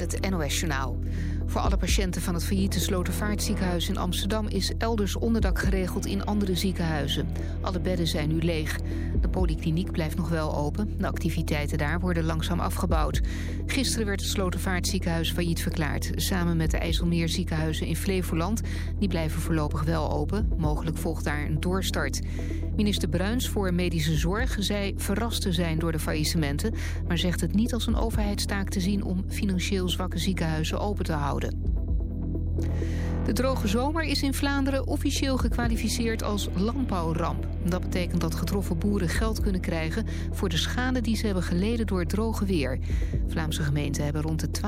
het NOS-journaal. Voor alle patiënten van het failliete Slotervaartziekenhuis in Amsterdam... is elders onderdak geregeld in andere ziekenhuizen. Alle bedden zijn nu leeg. De polykliniek blijft nog wel open. De activiteiten daar worden langzaam afgebouwd. Gisteren werd het Slotervaartziekenhuis failliet verklaard... samen met de IJsselmeerziekenhuizen in Flevoland. Die blijven voorlopig wel open. Mogelijk volgt daar een doorstart. Minister Bruins voor Medische Zorg zei verrast te zijn door de faillissementen... maar zegt het niet als een overheidstaak te zien om financieel zwakke ziekenhuizen open te houden. De droge zomer is in Vlaanderen officieel gekwalificeerd als landbouwramp. Dat betekent dat getroffen boeren geld kunnen krijgen... voor de schade die ze hebben geleden door het droge weer. Vlaamse gemeenten hebben rond de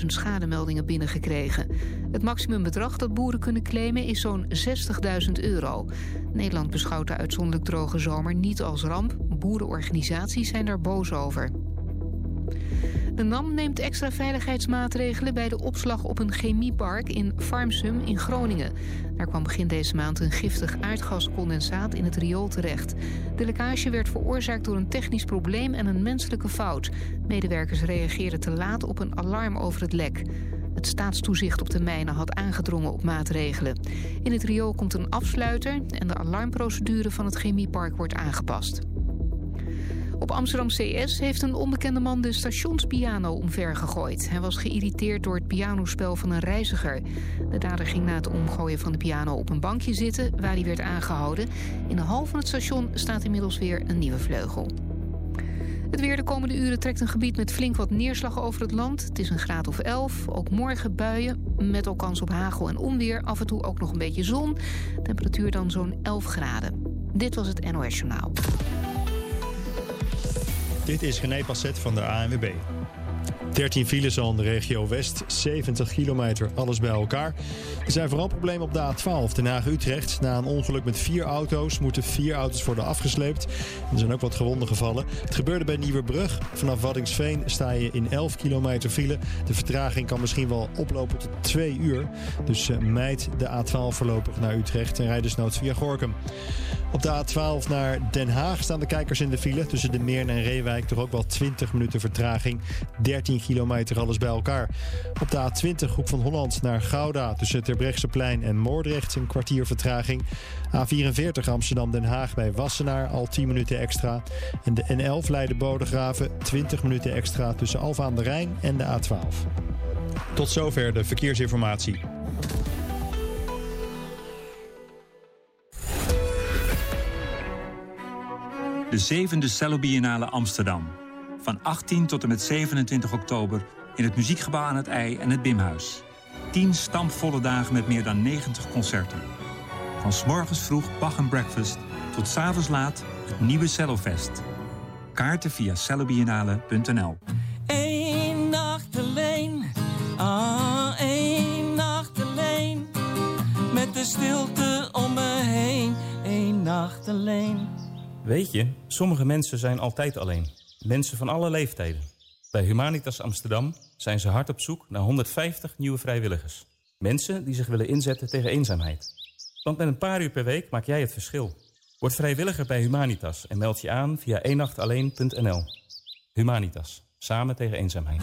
12.000 schademeldingen binnengekregen. Het maximumbedrag dat boeren kunnen claimen is zo'n 60.000 euro. Nederland beschouwt de uitzonderlijk droge zomer niet als ramp. Boerenorganisaties zijn daar boos over. De NAM neemt extra veiligheidsmaatregelen bij de opslag op een chemiepark in Farmsum in Groningen. Daar kwam begin deze maand een giftig aardgascondensaat in het riool terecht. De lekkage werd veroorzaakt door een technisch probleem en een menselijke fout. Medewerkers reageerden te laat op een alarm over het lek. Het staatstoezicht op de mijnen had aangedrongen op maatregelen. In het riool komt een afsluiter en de alarmprocedure van het chemiepark wordt aangepast. Op Amsterdam CS heeft een onbekende man de stationspiano omver gegooid. Hij was geïrriteerd door het pianospel van een reiziger. De dader ging na het omgooien van de piano op een bankje zitten... waar hij werd aangehouden. In de hal van het station staat inmiddels weer een nieuwe vleugel. Het weer de komende uren trekt een gebied met flink wat neerslag over het land. Het is een graad of 11. Ook morgen buien met ook kans op hagel en onweer. Af en toe ook nog een beetje zon. Temperatuur dan zo'n 11 graden. Dit was het NOS Journaal. Dit is René Passet van de ANWB. 13 files al in de regio West, 70 kilometer, alles bij elkaar. Er zijn vooral problemen op de A12, Den Haag-Utrecht. Na een ongeluk met vier auto's moeten vier auto's worden afgesleept. Er zijn ook wat gewonden gevallen. Het gebeurde bij Nieuwebrug. Vanaf Waddingsveen sta je in 11 kilometer file. De vertraging kan misschien wel oplopen tot 2 uur. Dus uh, mijd de A12 voorlopig naar Utrecht en rijd dus noods via Gorkum. Op de A12 naar Den Haag staan de kijkers in de file. Tussen de Meern en Reewijk toch ook wel 20 minuten vertraging. 13 kilometer alles bij elkaar. Op de A20 Hoek van Holland naar Gouda tussen Terbrechtseplein en Moordrecht een kwartier vertraging. A44 Amsterdam-Den Haag bij Wassenaar al 10 minuten extra. En de N11 Leiden-Bodegraven 20 minuten extra tussen Alfa aan de Rijn en de A12. Tot zover de verkeersinformatie. De zevende Cello Biennale Amsterdam. Van 18 tot en met 27 oktober in het Muziekgebouw aan het IJ en het Bimhuis. 10 stampvolle dagen met meer dan 90 concerten. Van s'morgens vroeg Bach en Breakfast tot s'avonds laat het nieuwe Cellofest. Kaarten via cellobiennale.nl Eén nacht alleen, ah, één nacht alleen. Met de stilte om me heen, één nacht alleen. Weet je, sommige mensen zijn altijd alleen. Mensen van alle leeftijden. Bij Humanitas Amsterdam zijn ze hard op zoek naar 150 nieuwe vrijwilligers. Mensen die zich willen inzetten tegen eenzaamheid. Want met een paar uur per week maak jij het verschil. Word vrijwilliger bij Humanitas en meld je aan via eenachtalleen.nl. Humanitas, samen tegen eenzaamheid.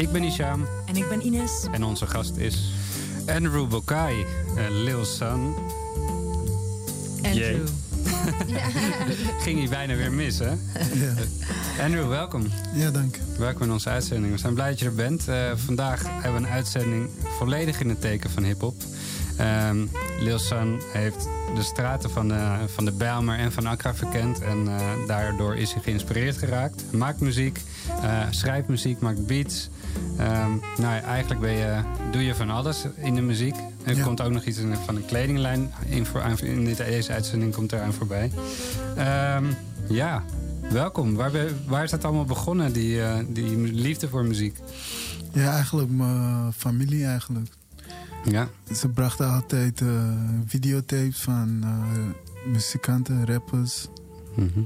Ik ben Isham En ik ben Ines. en onze gast is Andrew Bokai, uh, Lil Sun. Andrew. Ging hij bijna weer mis, hè? Andrew, welkom. Ja, dank. Welkom in onze uitzending. We zijn blij dat je er bent. Eh, vandaag hebben we een uitzending volledig in het teken van hip-hop. Ehm Lil San heeft de straten van de, van de Bijlmer en van Accra verkend. En eh, daardoor is hij geïnspireerd geraakt. Maakt muziek, eh, schrijft muziek, maakt beats. Ehm, nou ja, eigenlijk ben je, doe je van alles in de muziek. Er Ja. komt ook nog iets van een kledinglijn in, voor, in deze uitzending komt eraan voorbij. Ehm, ja, welkom. Waar, waar is dat allemaal begonnen, die, eh, die liefde voor muziek? Ja, eigenlijk mijn familie eigenlijk. Ja. Ze brachten altijd eh, videotapes van eh, muzikanten, rappers. Mhm.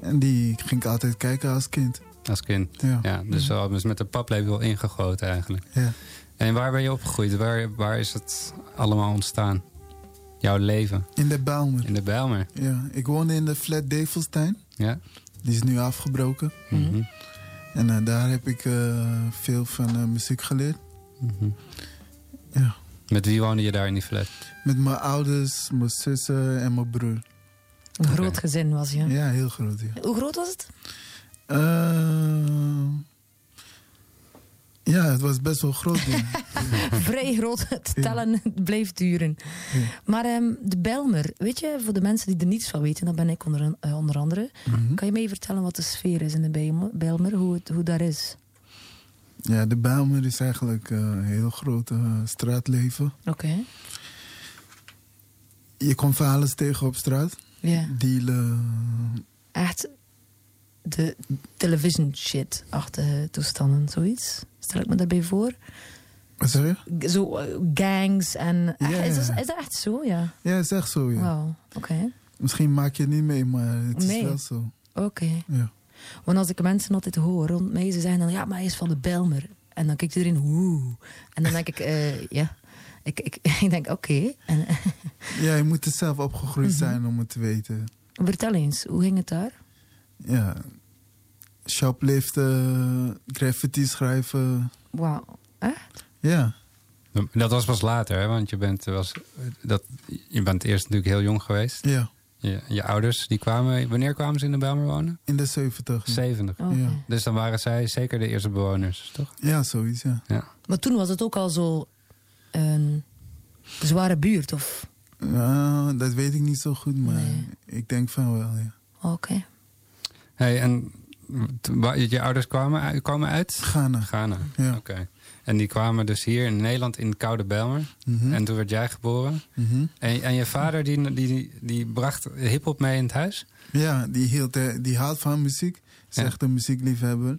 En die ging ik altijd kijken als kind. Als kind. Ja. Ja, dus wel dus met de paplepel ingegoten eigenlijk. Ja. En waar ben je opgegroeid? Waar, waar is het allemaal ontstaan? Jouw leven? In de Bijlmer. In de Bijlmer? Ja, ik woonde in de flat Develstein. Ja. Die is nu afgebroken. Mhm. En eh, daar heb ik eh, veel van eh, muziek geleerd. Mhm. Ja. Met wie woonde je daar in die flat? Met mijn ouders, mijn zussen en mijn broer. Een groot gezin was je. Ja, heel groot. Ja, Hoe groot was het? Eh, ja het was best wel groot. Vrij groot. Het tellen bleef duren. Maar ehm, de Belmer, weet je, voor de mensen die er niets van weten, dat ben ik onder, eh, onder andere. Mhm. Kan je mij vertellen wat de sfeer is in de Bijlmer hoe, het, hoe dat is? Ja, de Bijlmer is eigenlijk eh, een heel groot straatleven. Oké. Je komt van alles tegen op straat. Ja. Dealen. Echt de television shit achtige toestanden, zoiets. Stel ik me daarbij voor. Wat zeg je? Zo eh, gangs en... Ja, is, dat, is dat echt zo, ja? Ja, is echt zo, ja. Oké. Misschien maak je het niet mee, maar het Nee. is wel zo. Oké. Ja. Want als ik mensen altijd hoor rond mij, ze zeggen dan, ja, maar hij is van de Belmer. En dan kijkt iedereen, oeh. En dan denk ik, eh, ja, ik, ik, ik denk, oké. Ja, je moet er zelf opgegroeid Mhm. zijn om het te weten. vertel eens, hoe ging het daar? Ja. Shopliften, graffiti schrijven. Wauw, echt? Ja. Dat was pas later, hè? want je bent, was, dat, je bent eerst natuurlijk heel jong geweest. Ja. Je, je ouders, die kwamen, wanneer kwamen ze in de Bijlmer wonen? In de 70. 70. Oké. Ja. Dus dan waren zij zeker de eerste bewoners, toch? Ja, zoiets, ja. Ja. Maar toen was het ook al zo een zware buurt, of? Ja, dat weet ik niet zo goed, maar ik denk van wel, ja. Oké. Hey, en je ouders kwamen, uit- kwamen uit? Ghana. Ghana, Ja. oké. En die kwamen dus hier in Nederland in de Koude Bijlmer. Mhm. En toen werd jij geboren. Mhm. En, en je vader die, die, die bracht hip-hop mee in het huis? Ja, die, hield, eh, die houdt van muziek. Is Ja. echt een muziekliefhebber.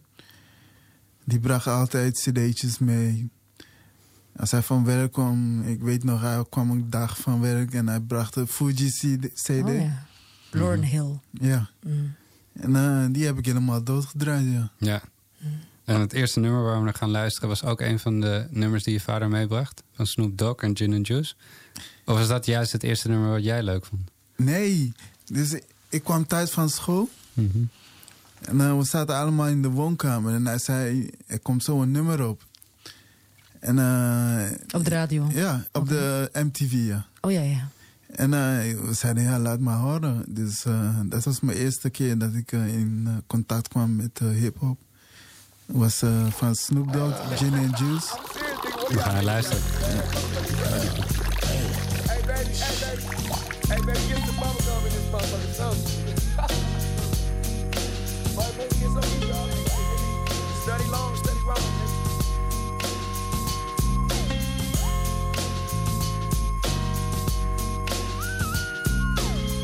Die bracht altijd cd'tjes mee. Als hij van werk kwam, ik weet nog, hij kwam een dag van werk en hij bracht een Fuji CD. CD. Oh ja. Lauren Hill. Ja. Mm. En eh, die heb ik helemaal doodgedraaid, ja. Ja. En het eerste nummer waar we naar gaan luisteren was ook een van de nummers die je vader meebracht. Van Snoop Dogg en Gin and Juice. Of was dat juist het eerste nummer wat jij leuk vond? Nee, dus ik, kwam thuis van school. En eh, we zaten allemaal in de woonkamer. En hij zei, er komt zo een nummer op. En, eh, Op de radio? Ja, op de MTV, ja. Oh ja, ja. En eh, we zeiden, ja, laat maar horen. Dus eh, dat was mijn eerste keer dat ik eh, in contact kwam met hip-hop. Het was eh, van Snoop Dogg, Gin and Juice. We gaan luisteren. Hey baby, hey baby. Hey baby, get some bubble gum in this motherfucker.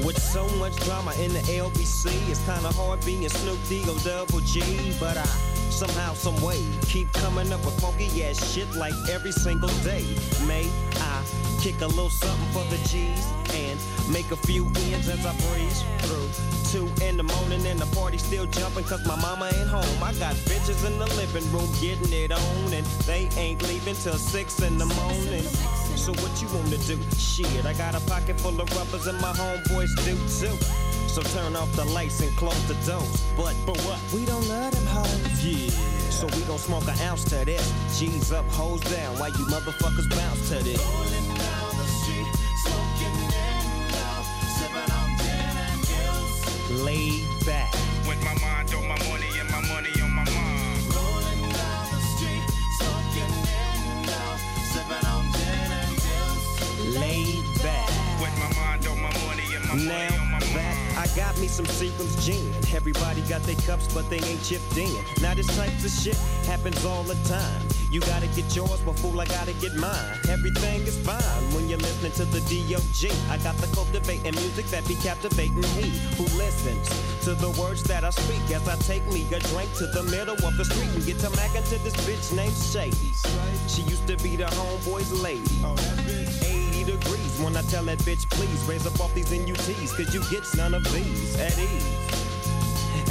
With so much drama in the LBC, it's kinda hard being Snoop D-O double G. But I somehow, some way, keep coming up with funky ass shit like every single day. May I kick a little something for the G's and make a few ends as I breeze through. Two in the morning and the party still jumping cause my mama ain't home. I got bitches in the living room getting it on and they ain't leaving till six in the morning. So what you wanna do? Shit, I got a pocket full of rubbers and my homeboys do too. So turn off the lights and close the doors. But but what? We don't love them hoes. Yeah. So we gon' smoke an ounce to this. G's up, hoes down. Why you motherfuckers bounce to this. Laid back. With my mind some Seagram's gin. Everybody got their cups, but they ain't chipped in. Now this type of shit happens all the time. You gotta get yours, but fool, I gotta get mine. Everything is fine when you're listening to the D.O.G. I got the cultivating music that be captivating he who listens to the words that I speak as I take me a drink to the middle of the street and get to mackin' to this bitch named Shady. She used to be the homeboy's lady. 80 degrees when I tell that bitch, please raise up off these NUTs, cause you get none of these at ease.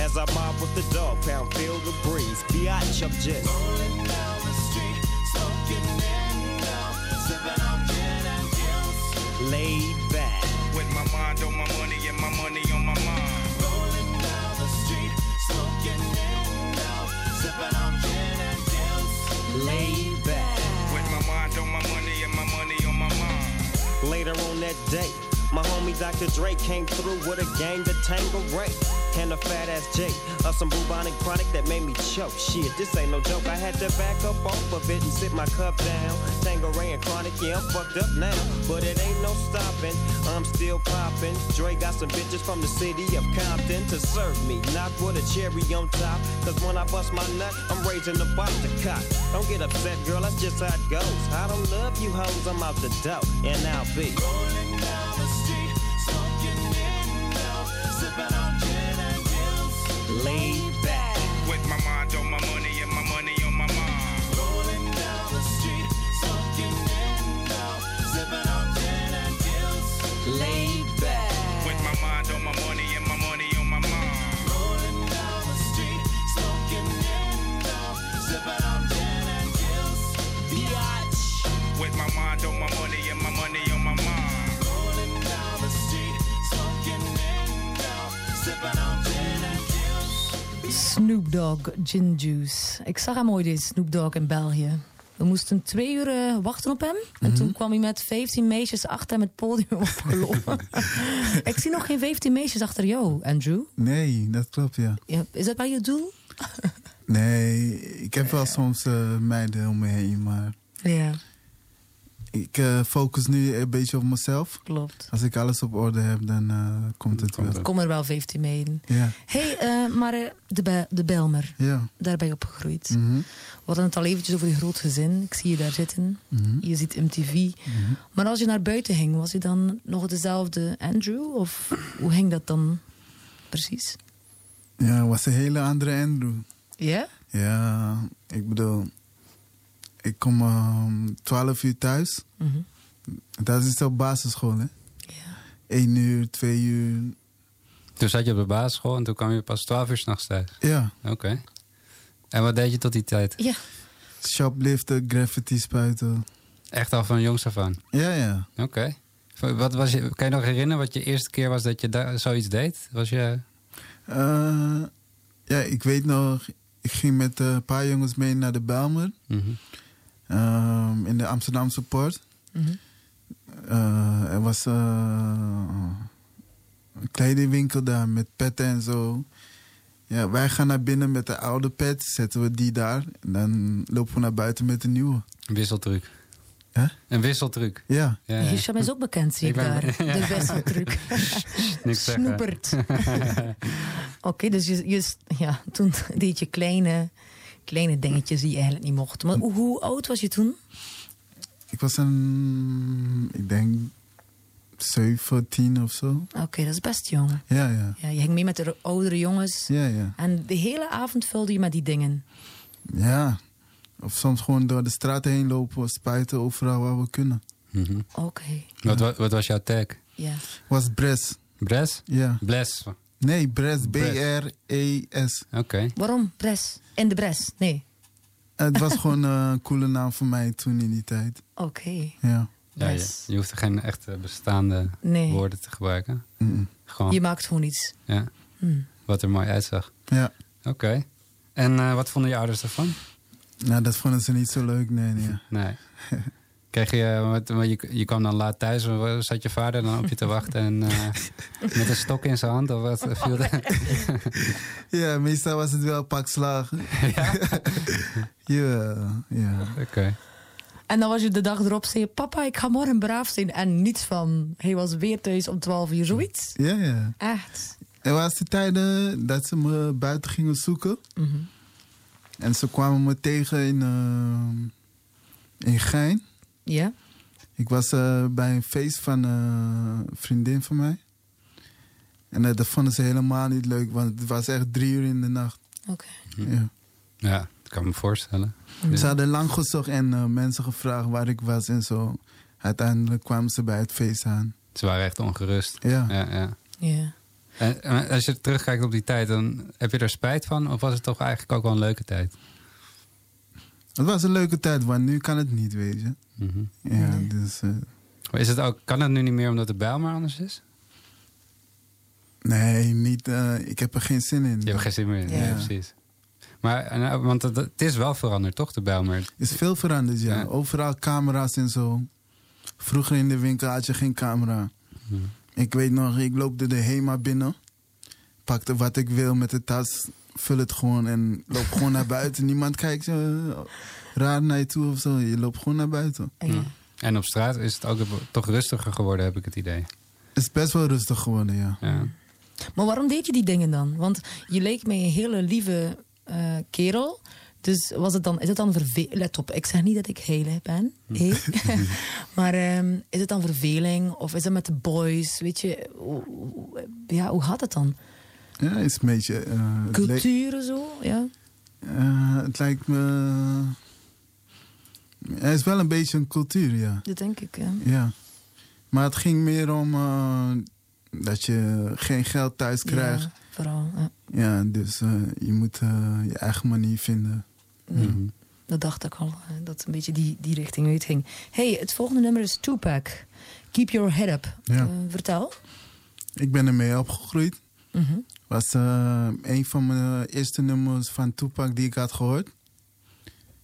As I mob with the dog pound, feel the breeze. Biatch, I'm just rolling down the street, smoking window, sipping on gin and juice. Laid back. With my mind on my money and my money Later on that day, my homie Dr. Dre came through with a gang to Tango Ray. And a fat ass J of some bubonic chronic that made me choke. Shit, this ain't no joke. I had to back up off of it and sit my cup down. Tango Ray and chronic, yeah, I'm fucked up now. But it ain't no stopping. I'm still popping. Dre got some bitches from the city of Compton to serve me. Not with a cherry on top. Cause when I bust my nut, I'm raising the bar to cock. Don't get upset, girl, that's just how it goes. I don't love you hoes, I'm out the dough. And I'll be rolling down juice. Snoop Dogg, Gin Juice. Ik zag hem ooit in Snoop Dogg in België. We moesten twee uur eh, wachten op hem. En toen kwam hij met 15 meisjes achter hem het podium opgelopen. ik zie nog geen 15 meisjes achter jou, Andrew. Nee, dat klopt, ja. Ja, is dat bij je doel? Nee, ik heb wel soms eh, meiden om me heen, maar Ja, ik eh, focus nu een beetje op mezelf. klopt. Als ik alles op orde heb, dan eh, komt het wel. Kom er wel 15 meiden. Ja. hey, eh, maar de, Be- de Belmer, Ja. daar ben je opgegroeid. Mhm. We hadden het al eventjes over je groot gezin. Ik zie je daar zitten. Mhm. Je ziet MTV. Maar als je naar buiten ging, was je dan nog dezelfde Andrew? Of hoe ging dat dan precies? Ja, het was een hele andere Andrew. Ja? Ja, ik bedoel, ik kom om 12 uur thuis. Mhm. Dat is op basisschool, hè? Ja. 1 uur, 2 uur. Toen zat je op de basisschool en toen kwam je pas 12 uur s'nachts thuis. Ja. Oké. En wat deed je tot die tijd? Ja. Shopliften, graffiti spuiten. Echt al van jongs af aan? Ja, ja. Oké. Wat was je, kan je nog herinneren wat je eerste keer was dat je daar zoiets deed? Was je... Eh, ja, ik weet nog, ik ging met een paar jongens mee naar de Belmer. Mhm. Ehm, in de Amsterdamse Poort. Mhm. Eh, er was eh, een kledingwinkel daar met petten en zo. Ja, wij gaan naar binnen met de oude pet, zetten we die daar. En dan lopen we naar buiten met de nieuwe. Een wisseltruc. Hè? Een wisseltruc. Ja. ja, ja. Hisham is ook bekend, zie ik, Ik ben- daar. ja. De wisseltruc. Niks zeggen. Snoepert. Oké, dus je, je, ja, toen deed je kleine, kleine dingetjes die je eigenlijk niet mocht. Maar hoe, hoe oud was je toen? Ik was een, ik denk, 17 of zo. Oké, dat is best jong. Ja, ja. Ja, je ging mee met de oudere jongens. Ja, ja. En de hele avond vulde je met die dingen. Ja. Of soms gewoon door de straat heen lopen, spuiten overal waar we kunnen. Mhm. Oké. Wat, wa- wat was jouw tag? Ja. Was Bres. Bres? Ja. Bles. Nee, Bres. E Bres. Oké. Waarom? Bres. In de bres? Nee. Het was gewoon een coole naam voor mij toen in die tijd. Oké. Ja. Ja, je, hoeft er geen echte bestaande Nee. woorden te gebruiken. Mm. Gewoon, Je maakt gewoon iets. ja, Hmm. wat er mooi uitzag. Ja. Oké. En eh, wat vonden je ouders ervan? Nou, dat vonden ze niet zo leuk, nee, nee. Nee. Kreeg je, wat je, je kwam dan laat thuis, en zat je vader dan op je te wachten en eh, met een stok in zijn hand? Of wat viel er? Ja, meestal was het wel pak slagen. Ja? ja, ja. Oké. En dan was je de dag erop, zei je, papa, ik ga morgen braaf zijn. En niets van, hij was weer thuis om 12 uur, zoiets. Ja, ja. Echt. Er was de tijden dat ze me buiten gingen zoeken. Mhm. En ze kwamen me tegen in, eh, in Gein. Ja? Ik was eh, bij een feest van eh, een vriendin van mij. En eh, dat vonden ze helemaal niet leuk, want het was echt drie uur in de nacht. Oké. Ja. Ja, dat kan me voorstellen. Ze hadden lang gezocht en eh, mensen gevraagd waar ik was en zo. Uiteindelijk kwamen ze bij het feest aan. Ze waren echt ongerust. Ja. ja, ja. Ja. En, en als je terugkijkt op die tijd, dan heb je er spijt van? Of was het toch eigenlijk ook wel een leuke tijd? Het was een leuke tijd, want nu kan het niet, weet je. Mhm. Ja, dus... eh, Maar is het ook, kan het nu niet meer omdat de bijl maar anders is? nee, niet, eh, ik heb er geen zin in. Je hebt er geen zin meer in, Ja. nee, precies. Maar, nou, want het, het is wel veranderd, toch, de bijlmer? is veel veranderd, ja. Ja. Overal camera's en zo. Vroeger in de winkel had je geen camera. Mhm. Ik weet nog, ik loop door de HEMA binnen. Pakte wat ik wil met de tas. Vul het gewoon en loop gewoon naar buiten. Niemand kijkt zo raar naar je toe of zo. Je loopt gewoon naar buiten. Ja. En op straat is het ook toch rustiger geworden, heb ik het idee. Het is best wel rustig geworden, ja. Ja. Maar waarom deed je die dingen dan? Want je leek mij een hele lieve eh, kerel. Dus was het dan, is het dan verveling? Let op, ik zeg niet dat ik heilig ben. hé. maar ehm, is het dan verveling? Of is het met de boys? Weet je, ja, hoe gaat het dan? Ja, is een beetje... le- Culturen zo? Ja. eh, het lijkt me... Het is wel een beetje een cultuur, ja. Dat denk ik, ja. Ja. Maar het ging meer om eh, dat je geen geld thuis krijgt. Ja, vooral. Ja. Ja, dus je moet je eigen manier vinden. Dat dacht ik al, dat een beetje die, die richting uitging. hey, het volgende nummer is Tupac. Keep Your Head Up. Ja. Vertel. Ik ben ermee opgegroeid. Mhm. Was eh, een van mijn eerste nummers van Tupac die ik had gehoord.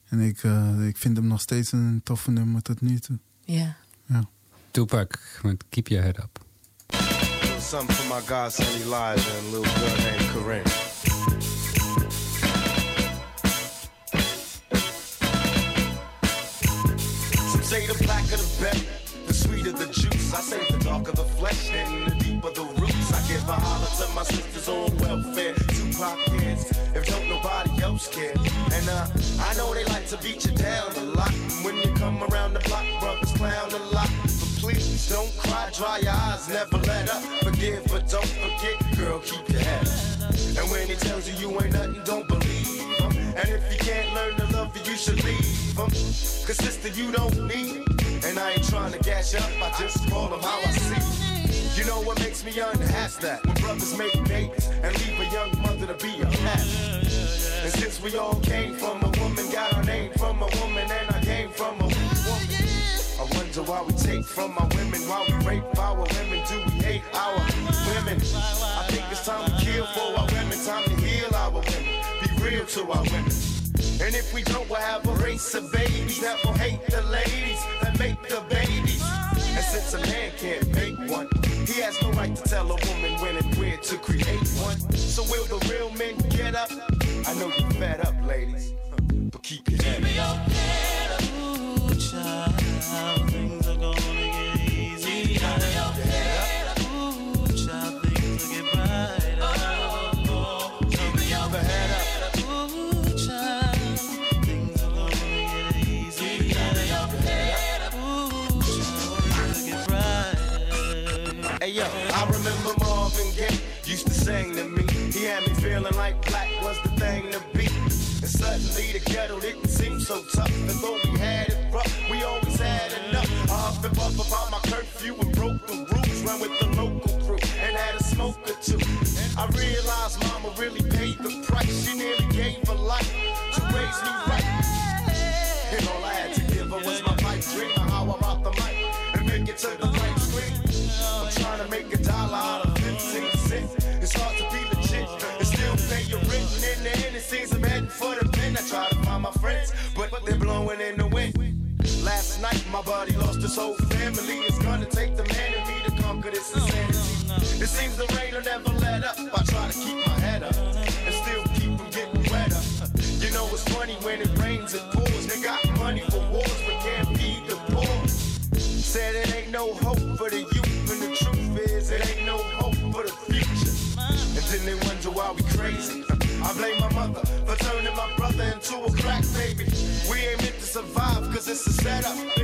En ik, eh, ik vind hem nog steeds een toffe nummer tot nu toe. Ja. Ja. Tupac met Keep Your Head Up. Something for my godson Elijah and a little girl named Corinne. Some say the blacker the better, the sweeter the juice. I say the darker the flesh and the deeper the roots. I give a holler to my sisters on welfare. Tupac kids, if don't nobody else care. And uh, I know they like to beat you down a lot. When you come around the block, brothers clown a lot. But please don't cry, dry your eyes, never let up. Forgive, but don't forget, girl, keep your head up. And when he tells you you ain't nothing, don't believe him. And if you can't learn to love you, you should leave him. Cause sister, you don't need. And I ain't trying to gas you up, I just call him how I see. You know what makes me unhappy? that when brothers make babies and leave a young mother to be a mess. And since we all came from a woman, got our name from a woman, and I came from a woman. I wonder why we take from our women, why we rape our women, do we hate our women? I think it's time we kill for our women, time to heal our women, be real to our women. And if we don't, we'll have a race of babies that will hate the ladies that make the babies. And since a man can't make one, he has no right to tell a woman when and where to create one. So will the real men get up? I know you're fed up, ladies, but keep your head up. Hey yo, I remember Marvin Gaye used to sing to me. He had me feeling like black was the thing to be. And suddenly the ghetto didn't seem so tough. And though we had it rough, we always had enough. I and puffed about my curfew and broke the rules. Ran with the local crew and had a smoke or two. I realized mama really paid the price. She nearly gave her life to raise me right. Last my body lost his whole family. It's gonna take the man in me to conquer this insanity. It seems the rain will never let up. I try to keep my head up and still keep from getting wetter. You know it's funny when it rains, it pours. They got money for wars, but can't feed the poor. Said it ain't no hope for the youth, and the truth is it ain't no hope for the future. And and they wonder why we crazy. I blame my mother for turning my brother into a crack baby. We ain't meant to survive cause it's a setup.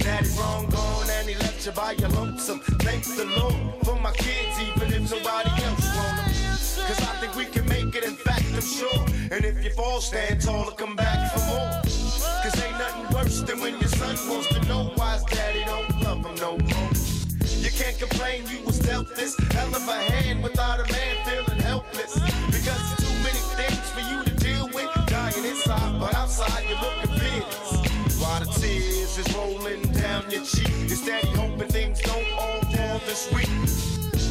Daddy's long gone and he left you by your lonesome. Thank the Lord for my kids, even if nobody else want them. Cause I think we can make it, in fact, I'm sure. And if you fall, stand tall and come back for more. Cause ain't nothing worse than when your son wants to know why his daddy don't love him no more. You can't complain you was dealt this hell of a hand without a man feeling helpless. Because too many things for you to deal with. Dying inside, but outside you're looking tears is rolling down your cheek, you're hoping things don't all fall this week.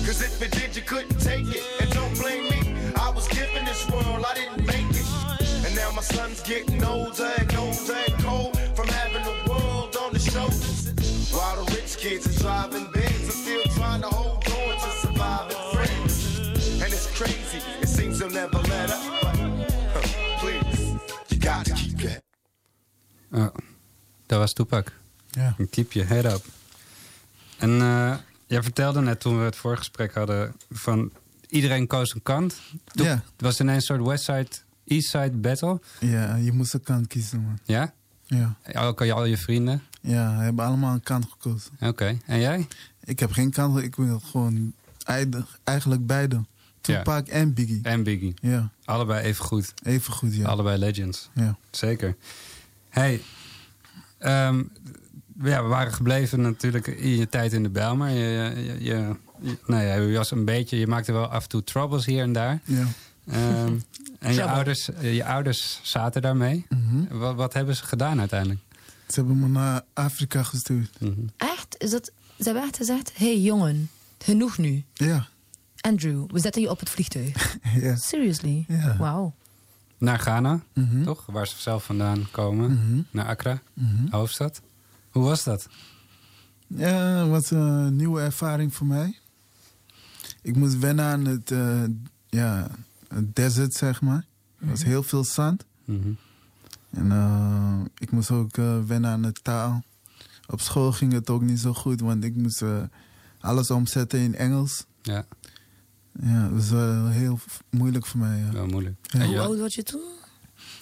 Cause if it did, you couldn't take it. And don't blame me, I was given this world, I didn't make it. And now my son's getting older and older and cold from having the world on his shoulders. While the rich kids are driving I'm still trying to hold on to surviving friends. And it's crazy, it seems they'll never let up. Please, you gotta keep your Oh, dat was Toepak. Ja. Keep your head up. En eh, jij vertelde net toen we het voorgesprek hadden... van iedereen koos een kant. Toen Ja. Het was ineens een soort Westside, Eastside battle. Ja, je moest een kant kiezen, man. Ja? Ja. Ook al je vrienden? Ja, we hebben allemaal een kant gekozen. Oké. En jij? Ik heb geen kant, ik wil gewoon eigenlijk beide. Tupac en Biggie. En Biggie. Ja. Allebei even goed. Even goed, ja. Allebei legends. Ja. Zeker. Hey, ehm, ja, we waren gebleven natuurlijk in je tijd in de Bijlmer. Je, je, je, je- nou ja, je was een beetje, je maakte wel af en toe troubles hier en daar. Ja. Ehm, en je ouders, je ouders zaten daarmee. Mhm. wat, wat hebben ze gedaan uiteindelijk? Ze hebben me naar Afrika gestuurd. Echt? Is dat, ze hebben echt gezegd, hé hey, jongen, genoeg nu. Ja. Andrew, we zetten je op het vliegtuig. Ja. Seriously? Ja. Wauw. Naar Ghana, Mhm. toch? Waar ze zelf vandaan komen. Mhm. Naar Accra, Mhm. hoofdstad. Hoe was dat? Ja, het was een nieuwe ervaring voor mij. Ik moest wennen aan het, eh, ja, het desert, zeg maar. Er was heel veel zand. En eh, ik moest ook eh, wennen aan de taal. Op school ging het ook niet zo goed, want ik moest alles omzetten in Engels. Ja, Ja, dat was wel heel moeilijk voor mij. Ja. moeilijk. Ja. En Hoe oud was je toen?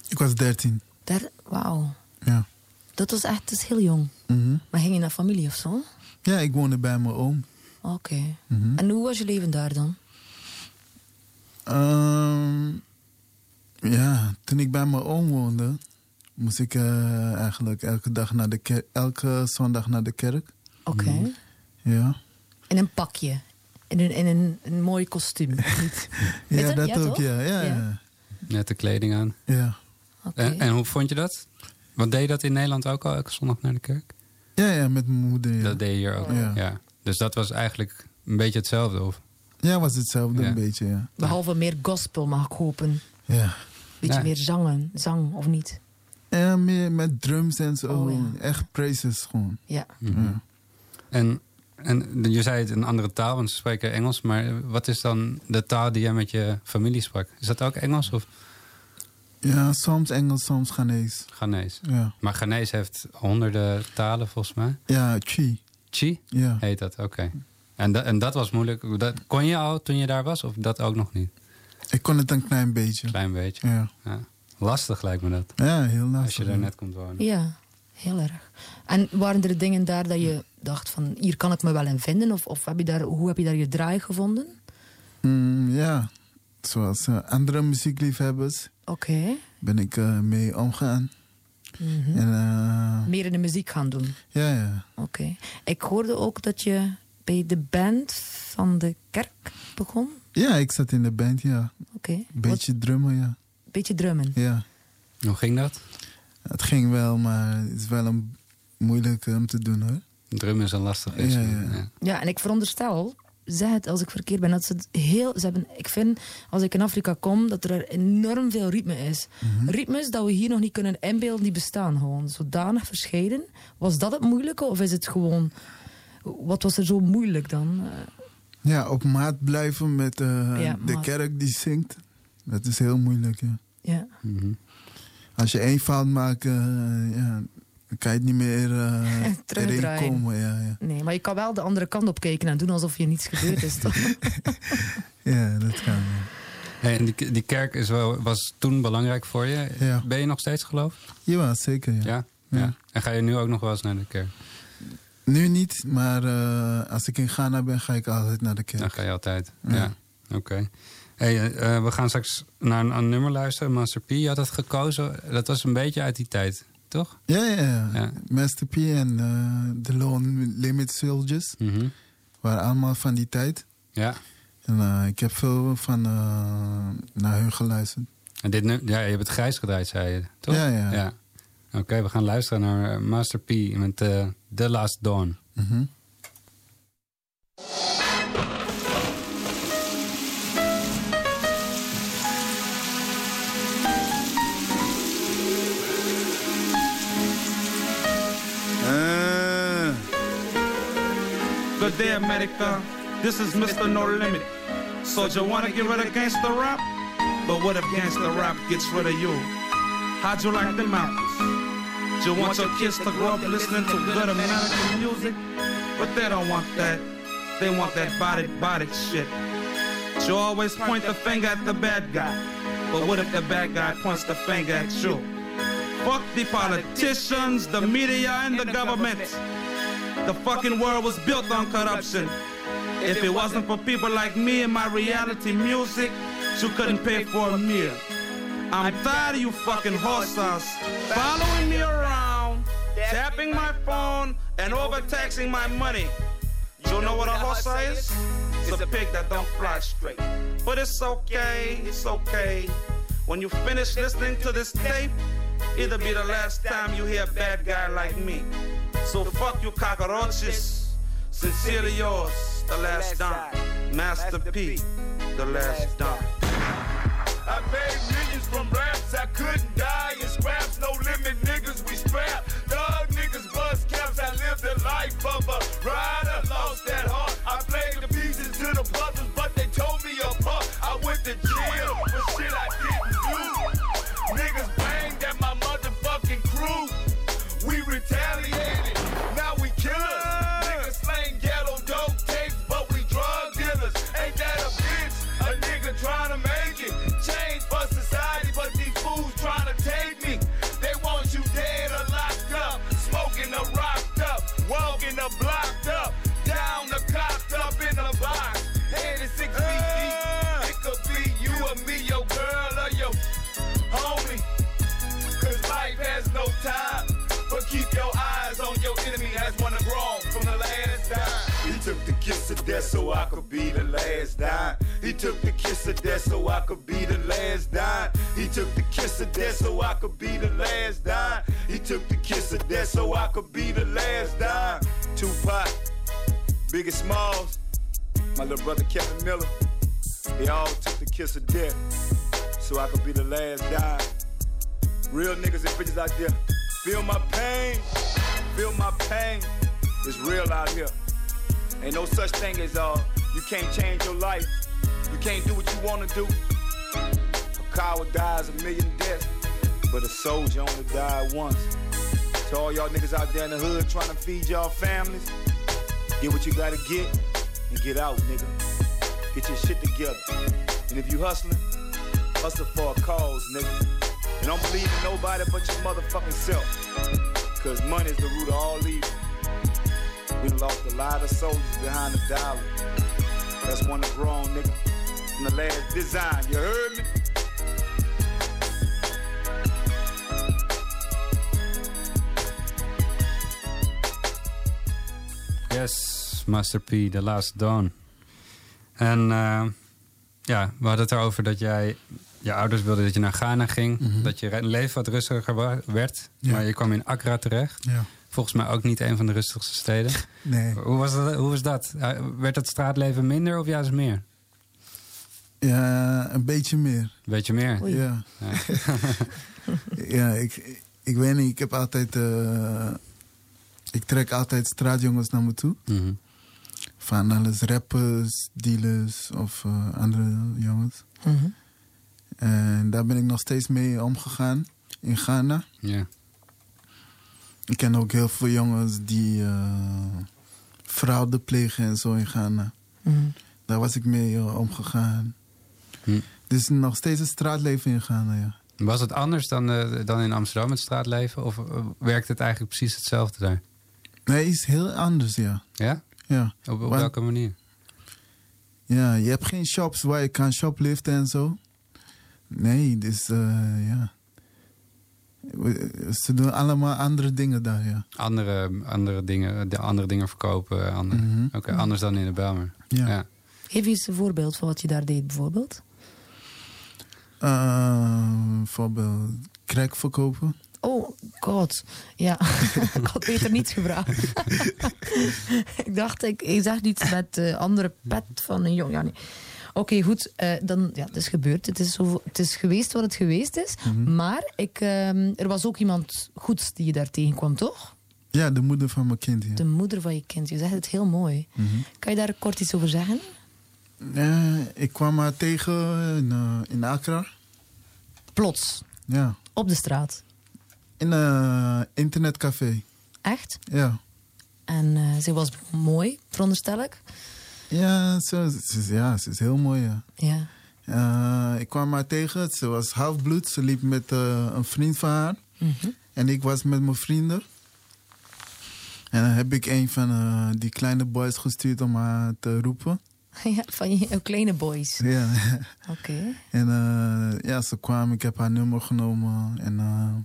Ik was 13. Der- Wauw. Ja. Dat was echt dat is heel jong. Mhm. Maar ging je naar familie of zo? Ja, ik woonde bij mijn oom. Oké. Mhm. En hoe was je leven daar dan? Ehm, ja, toen ik bij mijn oom woonde, moest ik eh, eigenlijk elke, dag naar de elke zondag naar de kerk. Oké. Mhm. Ja, In een pakje. In een, in een, een mooi kostuum. Ja dat Ja, ook, ja. ja. Net de kleding aan. ja. Oké. En, en hoe vond je dat? Want deed je dat in Nederland ook al elke zondag naar de kerk? Ja, ja, met mijn moeder. Ja, Dat deed je hier ook. Ja. Ja. Dus dat was eigenlijk een beetje hetzelfde, of? ja was hetzelfde Ja. een beetje, ja. Behalve meer gospel mag ik hopen. Ja, Beetje Ja. meer zangen, zang of niet? ja meer met drums en zo. Oh, ja. Echt praises gewoon. Ja. Mhm. Ja. En, en je zei het een andere taal, want ze spreken Engels. Maar wat is dan de taal die jij met je familie sprak? Is dat ook Engels of Ja, soms Engels, soms Ghanese. Ghanese? Ja, Maar Ghanese heeft honderden talen volgens mij. ja Chi. Chi Ja. heet dat, oké. En, da- en dat was moeilijk. Dat, kon je al toen je daar was of dat ook nog niet? Ik kon het een klein beetje. Klein beetje. Ja, Ja. Lastig lijkt me dat. ja heel lastig. Als je daar net komt wonen. Ja, heel erg. En waren er dingen daar dat je dacht van... hier kan ik me wel in vinden? Of, of heb je daar, hoe heb je daar je draai gevonden? Mm, ja, zoals eh, andere muziekliefhebbers Oké. ben ik eh, mee omgaan. Mhm. En, eh, Meer in de muziek gaan doen. ja, ja. Oké. Ik hoorde ook dat je bij de band van de kerk begon. ja, ik zat in de band, ja. Oké. Een beetje drummen, ja. Beetje drummen. ja. Hoe ging dat? Het ging wel, maar het is wel een moeilijk om te doen hoor. Drum is een lastig Ja, instrument. ja. Ja. Ja, en ik veronderstel zeg het als ik verkeerd ben. Dat ze het heel, ze hebben, ik vind, als ik in Afrika kom, dat er enorm veel ritme is. Mhm. Ritmes dat we hier nog niet kunnen inbeelden, die bestaan gewoon. Zodanig verscheiden. Was dat het moeilijke of is het gewoon... Wat was er zo moeilijk dan? Eh, Ja, op maat blijven met eh, Ja, de maat. kerk die zingt. Dat is heel moeilijk, ja. ja. Als je één fout maakt, eh, ja, dan kan je het niet meer eh erin komen. Ja, ja. Nee, maar je kan wel de andere kant op kijken en doen alsof je niets gebeurd is. toch? ja, dat kan. Hey, en die, die kerk is wel, was toen belangrijk voor je. Ja. Ben je nog steeds geloof? Ja, zeker. Ja. Ja? Ja. ja. En ga je nu ook nog wel eens naar de kerk? Nu niet, maar eh, als ik in Ghana ben, ga ik altijd naar de kerk. Dan ga je altijd. Ja. Ja. Oké. Hey, eh, we gaan straks naar een, een nummer luisteren. Master P je had het gekozen. Dat was een beetje uit die tijd, toch? Ja, ja, ja. Ja. Master P en eh, de Lone Limit Soldiers Mhm. waren allemaal van die tijd. Ja. En eh, ik heb veel van eh, naar hun geluisterd. En dit nu, ja, je hebt het grijs gedraaid, zei je, toch? Ja, ja. Oké, we gaan luisteren naar eh, Master P met eh, The Last Dawn. Mhm. Uh. Day, America. This is Mr. No Limit. So you wanna get rid of gangster rap? But what if gangster rap gets rid of you? How'd you like them apples? You want your kids to grow up listening to good American music? But they don't want that. They want that body body shit. You always point the finger at the bad guy. But what if the bad guy points the finger at you? Fuck the politicians, the media, and the government. The fucking world was built on corruption. If it wasn't for people like me and my reality music, you couldn't pay for a meal. I'm tired of you fucking horse horses following me around, tapping my phone, and overtaxing my money. You know what a horse is? It's a pig that don't fly straight. But it's okay, it's okay. When you finish listening to this tape, it'll be the last time you hear a bad guy like me. So fuck you cockroaches. Sincerely yours, the last Don. Master P, the last Don. I made millions from raps, I couldn't die in scraps. No limit niggas, we strap. Dog niggas, buzz caps, I lived a life of a rider. Blocked up. Down cocked up in a box. Head is six feet deep. Uh. It could be you or me, your girl or your homie. Cause life has no time. But keep your eyes on your enemy as one of grown from the last time. He took the kiss of death so I could be the last dime. He took the kiss of death so I could be the last dime. He took the kiss of death so I could be the last dime. He took the kiss of death so I could be the last dime. Tupac, Biggie Smalls, my little brother Kevin Miller. They all took the kiss of death so I could be the last dime. Real niggas and bitches out there. Feel my pain. Feel my pain. It's real out here. Ain't no such thing as uh you can't change your life. You can't do what you wanna do. A coward dies a million deaths, but a soldier only died once. To all y'all niggas out there in the hood trying to feed y'all families, get what you gotta get and get out, nigga. Get your shit together. And if you hustling, hustle for a cause, nigga. And don't believe in nobody but your motherfucking self. Cause money is the root of all evil. We lost a lot of soldiers behind the dollar. That's one to grown, nigga. From the last design, you heard me? Yes, Master P, The Last Dawn. En eh, ja, we hadden het erover dat jij... Je ouders wilden dat je naar Ghana ging. Dat je leven wat rustiger werd. Ja. Maar je kwam in Accra terecht. Ja. Volgens mij ook niet een van de rustigste steden. Nee. Hoe was dat? Hoe was dat? Eh, Werd het straatleven minder of juist meer? Ja, een beetje meer. Een beetje meer? Ja. ja, ik, ik weet niet. Ik heb altijd... eh, ik trek altijd straatjongens naar me toe. Mhm. Van alles rappers, dealers of eh, andere jongens. Mhm. En daar ben ik nog steeds mee omgegaan in Ghana. Ja. Ik ken ook heel veel jongens die eh, fraude plegen en zo in Ghana. Mhm. Daar was ik mee eh, omgegaan. Hm. Dus nog steeds het straatleven in Ghana, ja. Was het anders dan, dan in Amsterdam, het straatleven? Of werkt het eigenlijk precies hetzelfde daar? Nee, is heel anders, ja. Ja? Ja. Op, op Want- welke manier? Ja, je hebt geen shops waar je kan shopliften en zo. Nee, dus eh, ja. Ze doen allemaal andere dingen daar, ja. Andere, andere, dingen, de andere dingen verkopen? Andere, Mhm. Oké, anders dan in de Belmer. Ja. Geef eens een voorbeeld van wat je daar deed, bijvoorbeeld. Eh, bijvoorbeeld crack verkopen. Oh, god. Ja, ik had beter niet gevraagd. ik dacht, ik, ik zag iets met de andere pet van een jong. Ja, nee. Oké, goed. eh, dan, ja, het is gebeurd. Het is, zo, het is geweest wat het geweest is. Mhm. Maar ik, ehm, er was ook iemand goeds die je daar tegenkwam, toch? Ja, de moeder van mijn kind, ja. De moeder van je kind. Je zegt het heel mooi. Mhm. Kan je daar kort iets over zeggen? Eh, ik kwam haar tegen in, eh, in Accra. Plots? Ja. Op de straat? In een internetcafé. Echt? Ja. En eh, ze was mooi, veronderstel ik. Ja, ze, ja, ze is heel mooi, ja. Ja. Eh, ik kwam haar tegen. Ze was halfbloed. Ze liep met eh, een vriend van haar. Mhm. En ik was met mijn vrienden. En dan heb ik een van eh, die kleine boys gestuurd om haar te roepen. ja, van je kleine boys. Ja. Oké. En eh, ja, ze kwam. Ik heb haar nummer genomen. En eh,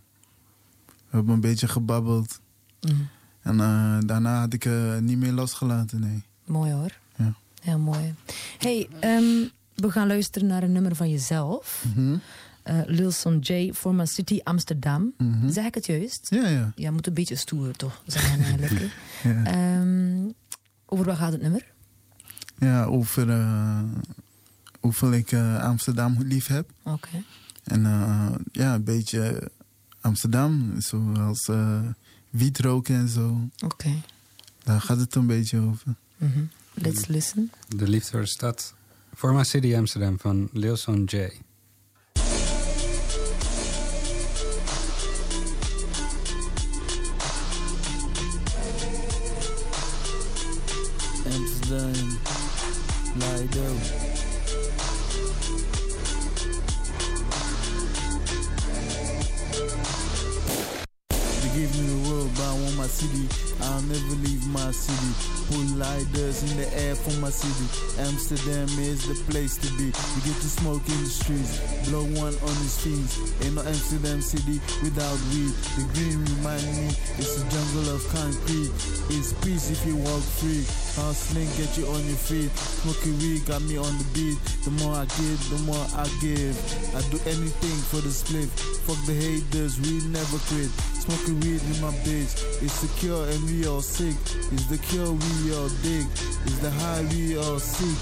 we hebben een beetje gebabbeld. Mhm. En eh, daarna had ik eh niet meer losgelaten, nee. Mooi hoor. Ja. Heel mooi. hey, ehm, we gaan luisteren naar een nummer van jezelf. Mhm. Eh Lilson J. For My City Amsterdam. Mhm. Zeg ik het juist? Ja, ja. Ja, moet een beetje stoer toch zijn eigenlijk. Ja. Ehm, over wat gaat het nummer? Ja, over hoeveel ik eh, Amsterdam lief heb. Oké. En ja, een beetje Amsterdam, zoals eh wiet roken en zo. Oké. Daar gaat het een beetje over. Mhm. Let's listen. De liefde voor de stad. For My City Amsterdam van Lilson J. Amsterdam. They gave me the world, but I want my city. I'll never leave my city. Put lighters in the air for my city. Amsterdam is the place to be. You get to smoke in the streets, blow one on the streets. Ain't no Amsterdam city without weed. The green remind me it's a jungle of concrete. It's peace if you walk free. Hustling get you on your feet. Smoking weed got me on the beat. The more I give, the more I give. I do anything for the split. Fuck the haters, we never quit. Smoking weed with my bitch. It's secure and we all sick. It's the cure we all dig. It's the high we all seek.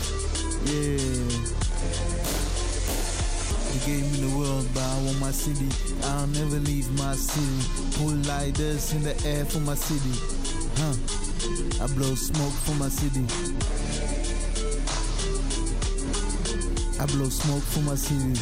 Yeah. They gave me the world, but I want my city. I'll never leave my city. Pull lighters in the air for my city. Huh. I blow smoke for my city. I blow smoke for my city.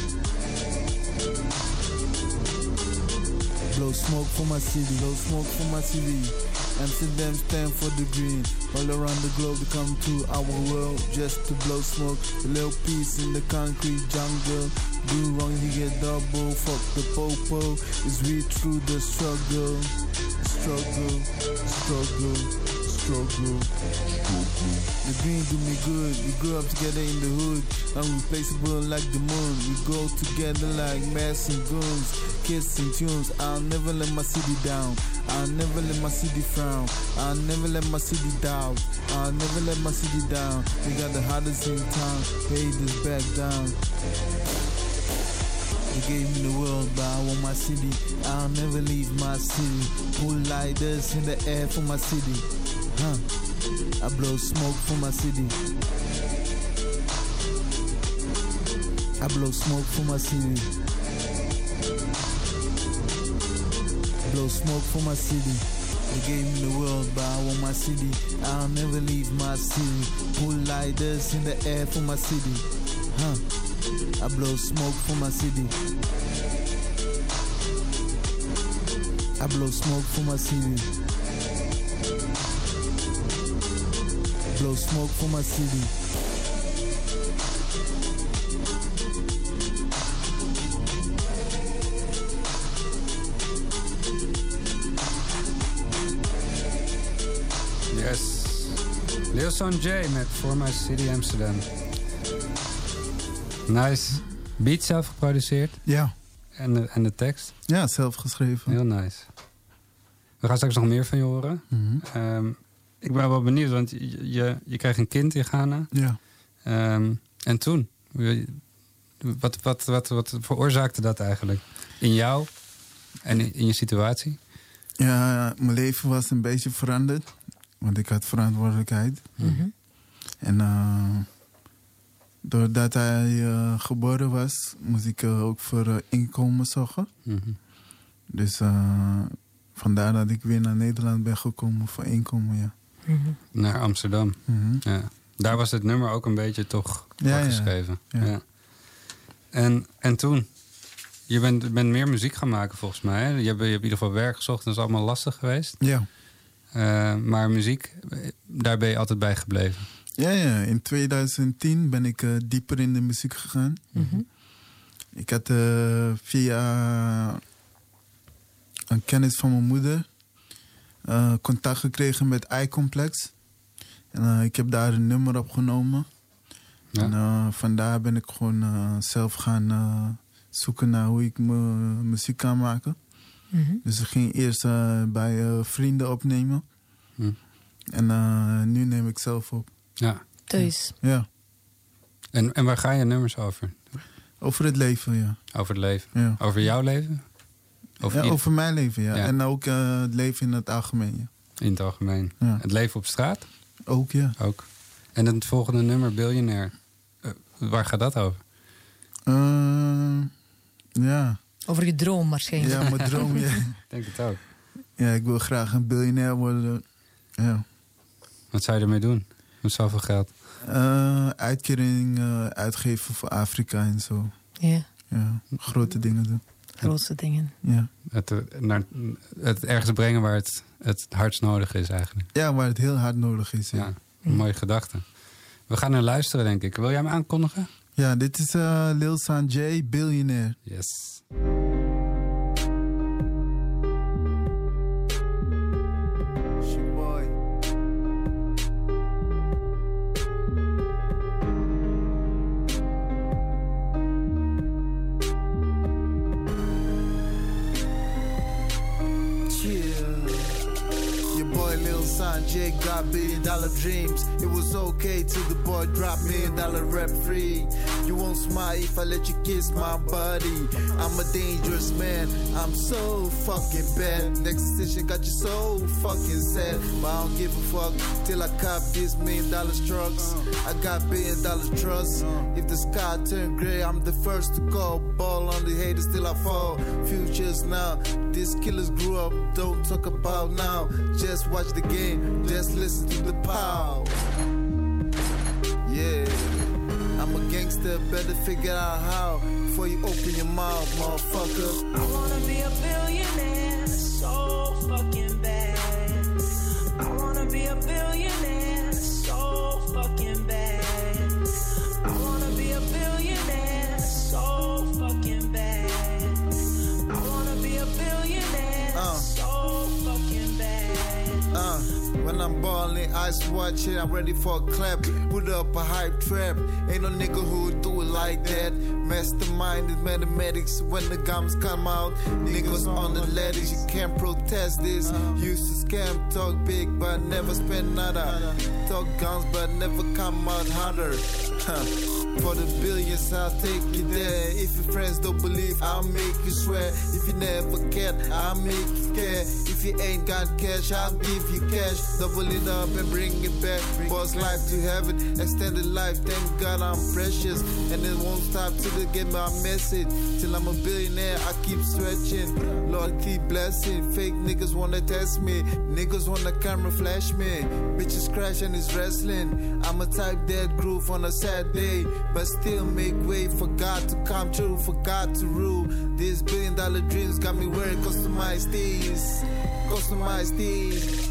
Blow smoke for my city, blow smoke for my city. Amsterdam stand for the green. All around the globe, we come to our world just to blow smoke. A little peace in the concrete jungle. Do wrong, you get double. Fuck the popo. It's we through the struggle. Struggle, struggle, The green do me good. We grew up together in the hood. Unreplaceable like the moon. We go together like mass and goons. Kiss and tunes. I'll never let my city down. I'll never let my city frown. I'll never let my city down. I'll never let my city down. We got the hottest in town. Haters back down. They gave me the world, but I want my city. I'll never leave my city. Pull lighters in the air for my city. Huh? I blow smoke for my city. I blow smoke for my city. Blow smoke for my city. They gave me the world, but I want my city. I'll never leave my city. Pull lighters in the air for my city. Huh? I blow smoke for my city. I blow smoke for my city. Blow smoke for my city. Yes. Lil Son J met For My City Amsterdam. Nice. Beat zelf geproduceerd? Ja. En de, en de tekst? Ja, zelf geschreven. Heel nice. We gaan straks nog meer van je horen. Mhm. Ehm, ik ben wel benieuwd, want je, je, je kreeg een kind in Ghana. Ja. Ehm, en toen? Wat, wat, wat, wat veroorzaakte dat eigenlijk? In jou en in, in je situatie? Ja, mijn leven was een beetje veranderd. Want ik had verantwoordelijkheid. En eh, doordat hij eh, geboren was, moest ik eh, ook voor inkomen zorgen. Mhm. Dus vandaar dat ik weer naar Nederland ben gekomen voor inkomen, ja. Naar Amsterdam. Mhm. ja. Daar was het nummer ook een beetje toch Ja, geschreven. Ja. Ja. En, en toen? Je bent, bent meer muziek gaan maken volgens mij. Hè? Je, hebt, je hebt in ieder geval werk gezocht. Dat is allemaal lastig geweest. Ja. Eh, maar muziek, eh, daar ben je altijd bij gebleven. Ja, ja. In 2010 ben ik eh, dieper in de muziek gegaan. Ik had eh, via een kennis van mijn moeder eh, contact gekregen met iComplex. En eh, ik heb daar een nummer opgenomen. En eh, vandaar ben ik gewoon eh, zelf gaan eh, zoeken naar hoe ik mijn muziek kan maken. Mhm. Dus ik ging eerst eh, bij eh, vrienden opnemen. Hm. En eh, nu neem ik zelf op. Ja. Dus. Ja. En, en waar ga je nummers over? Over het leven, ja. Over het leven? Ja. Over jouw leven? Over, ja, over mijn leven, ja. Ja. En ook eh, het leven in het algemeen, ja. In het algemeen. Ja. Het leven op straat? Ook, ja. Ook. En het volgende nummer, Biljonair. Eh, waar gaat dat over? Eh, ja. Over je droom waarschijnlijk. Ja, mijn droom, ja. Ik denk het ook. Ja, ik wil graag een biljonair worden. Ja. Wat zou je ermee doen? Met zoveel geld? Eh, uitkering uitgeven voor Afrika en zo. Ja, Ja, grote dingen doen. Grootste dingen. Ja. Het, eh, naar, het ergens brengen waar het het hardst nodig is eigenlijk. ja, waar het heel hard nodig is. Ja, Ja, een mooie gedachte. We gaan er luisteren, denk ik. Wil jij hem aankondigen? ja dit is eh, Lil San J, biljonair. Yes. Got billion dollar dreams. It was okay till the boy dropped million dollar rep free. You won't smile if I let you kiss my body. I'm a dangerous man. I'm so fucking bad. Next decision got you so fucking sad. But I don't give a fuck till I cop these million dollar trucks. I got billion dollar trust. If the sky turn gray, I'm the first to call. Ball on the haters till I fall. Futures now. These killers grew up. Don't talk about now. Just watch the game. Just listen to the. Yeah. I'm a gangster, better figure out how before you open your mouth, motherfucker. I wanna be a billionaire, so fucking I'm balling, ice watch it, I'm ready for a clap. Put up a hype trap. Ain't no nigga who do it like that. Mastermind is mathematics. When the gums come out, niggas on the ladders, you can't protest this. Used to scam, talk big, but never spend nada. Talk guns, but never come out harder. Huh. For the billions, I'll take you there. If your friends don't believe, I'll make you swear. If you never cared, I'll make you care. If you ain't got cash, I'll give you cash. Double it up and bring it back. Boss life to heaven, extended life. Thank God I'm precious. And it won't stop till they get my message. Till I'm a billionaire, I keep stretching. Lord, keep blessing. Fake niggas wanna test me. Niggas wanna camera flash me. Bitches crash and it's wrestling. I'm a type dead groove on a sad day. But still make way for God to come true, for God to rule. These billion dollar dreams got me wearing customized tees. Customized tees.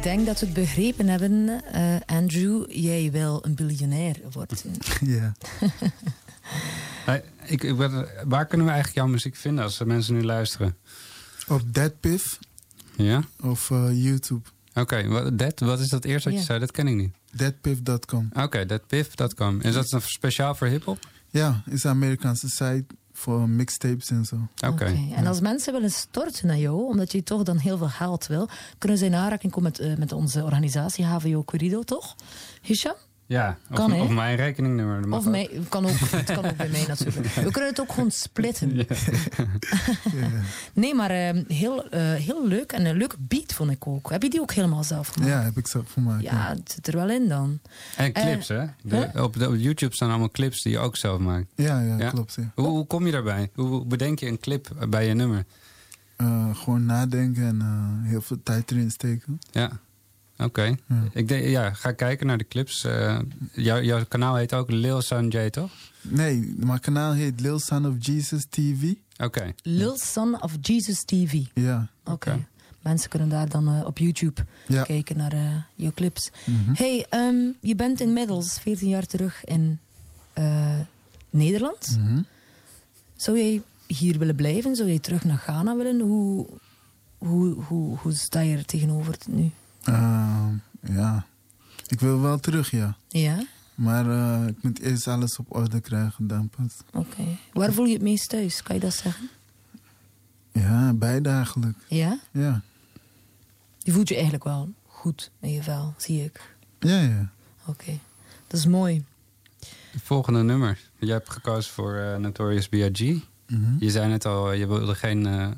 Ik denk dat we het begrepen hebben, eh, Andrew. Jij wil een biljonair worden. Ja. Hey, ik, ik ben- waar kunnen we eigenlijk jouw muziek vinden als mensen nu luisteren? Op Deadpiff Ja? of eh, YouTube. Oké, wat dat- wat is dat eerste wat je zei? Dat ken ik niet. Deadpiff.com. Oké, deadpiff.com. Is dat een speciaal voor hiphop? Ja, is een Amerikaanse site voor mixtapes en zo. Oké. En als mensen willen storten naar jou, omdat je toch dan heel veel geld wil, kunnen ze in aanraking komen met, eh, met onze organisatie HVO Corrido, toch? Hisham? Ja, of, Kan, hè? of mijn rekeningnummer. Of ook. mij, kan ook, het kan ook bij mij natuurlijk. We kunnen het ook gewoon splitten. Nee, maar eh, heel, eh, heel leuk. En een leuke beat vond ik ook. Heb je die ook helemaal zelf gemaakt? Ja, heb ik zelf gemaakt. Ja, het zit er wel in dan. En clips, Eh, hè? De- op, de- op YouTube staan allemaal clips die je ook zelf maakt. Ja, ja, klopt, ja. Hoe, hoe kom je daarbij? Hoe, hoe bedenk je een clip bij je nummer? Eh, gewoon nadenken en eh, heel veel tijd erin steken. Ja, oké. Ik denk, ja, ga kijken naar de clips. Eh, jou- jouw kanaal heet ook Lil San J, toch? Nee, mijn kanaal heet Lil Son of Jesus TV. Oké. Lil Son of Jesus TV. Ja. Oké. Mensen kunnen daar dan eh, op YouTube Ja. kijken naar eh je clips. Mhm. hey, ehm, je bent inmiddels 14 jaar terug in eh, Nederland. Mhm. Zou jij hier willen blijven? Zou jij terug naar Ghana willen? Hoe, hoe, hoe, hoe sta je er tegenover nu? Eh, ja, ik wil wel terug, ja. Ja? Maar eh, ik moet eerst alles op orde krijgen, dan pas. Oké. Waar voel je het meest thuis? Kan je dat zeggen? Ja, beide eigenlijk. Ja? Ja, Je voelt je eigenlijk wel goed in je vel, zie ik. ja, ja. Oké. Dat is mooi. Het volgende nummer. Jij hebt gekozen voor eh, Notorious B.I.G. Mhm. Je zei net al, je wilde geen eh,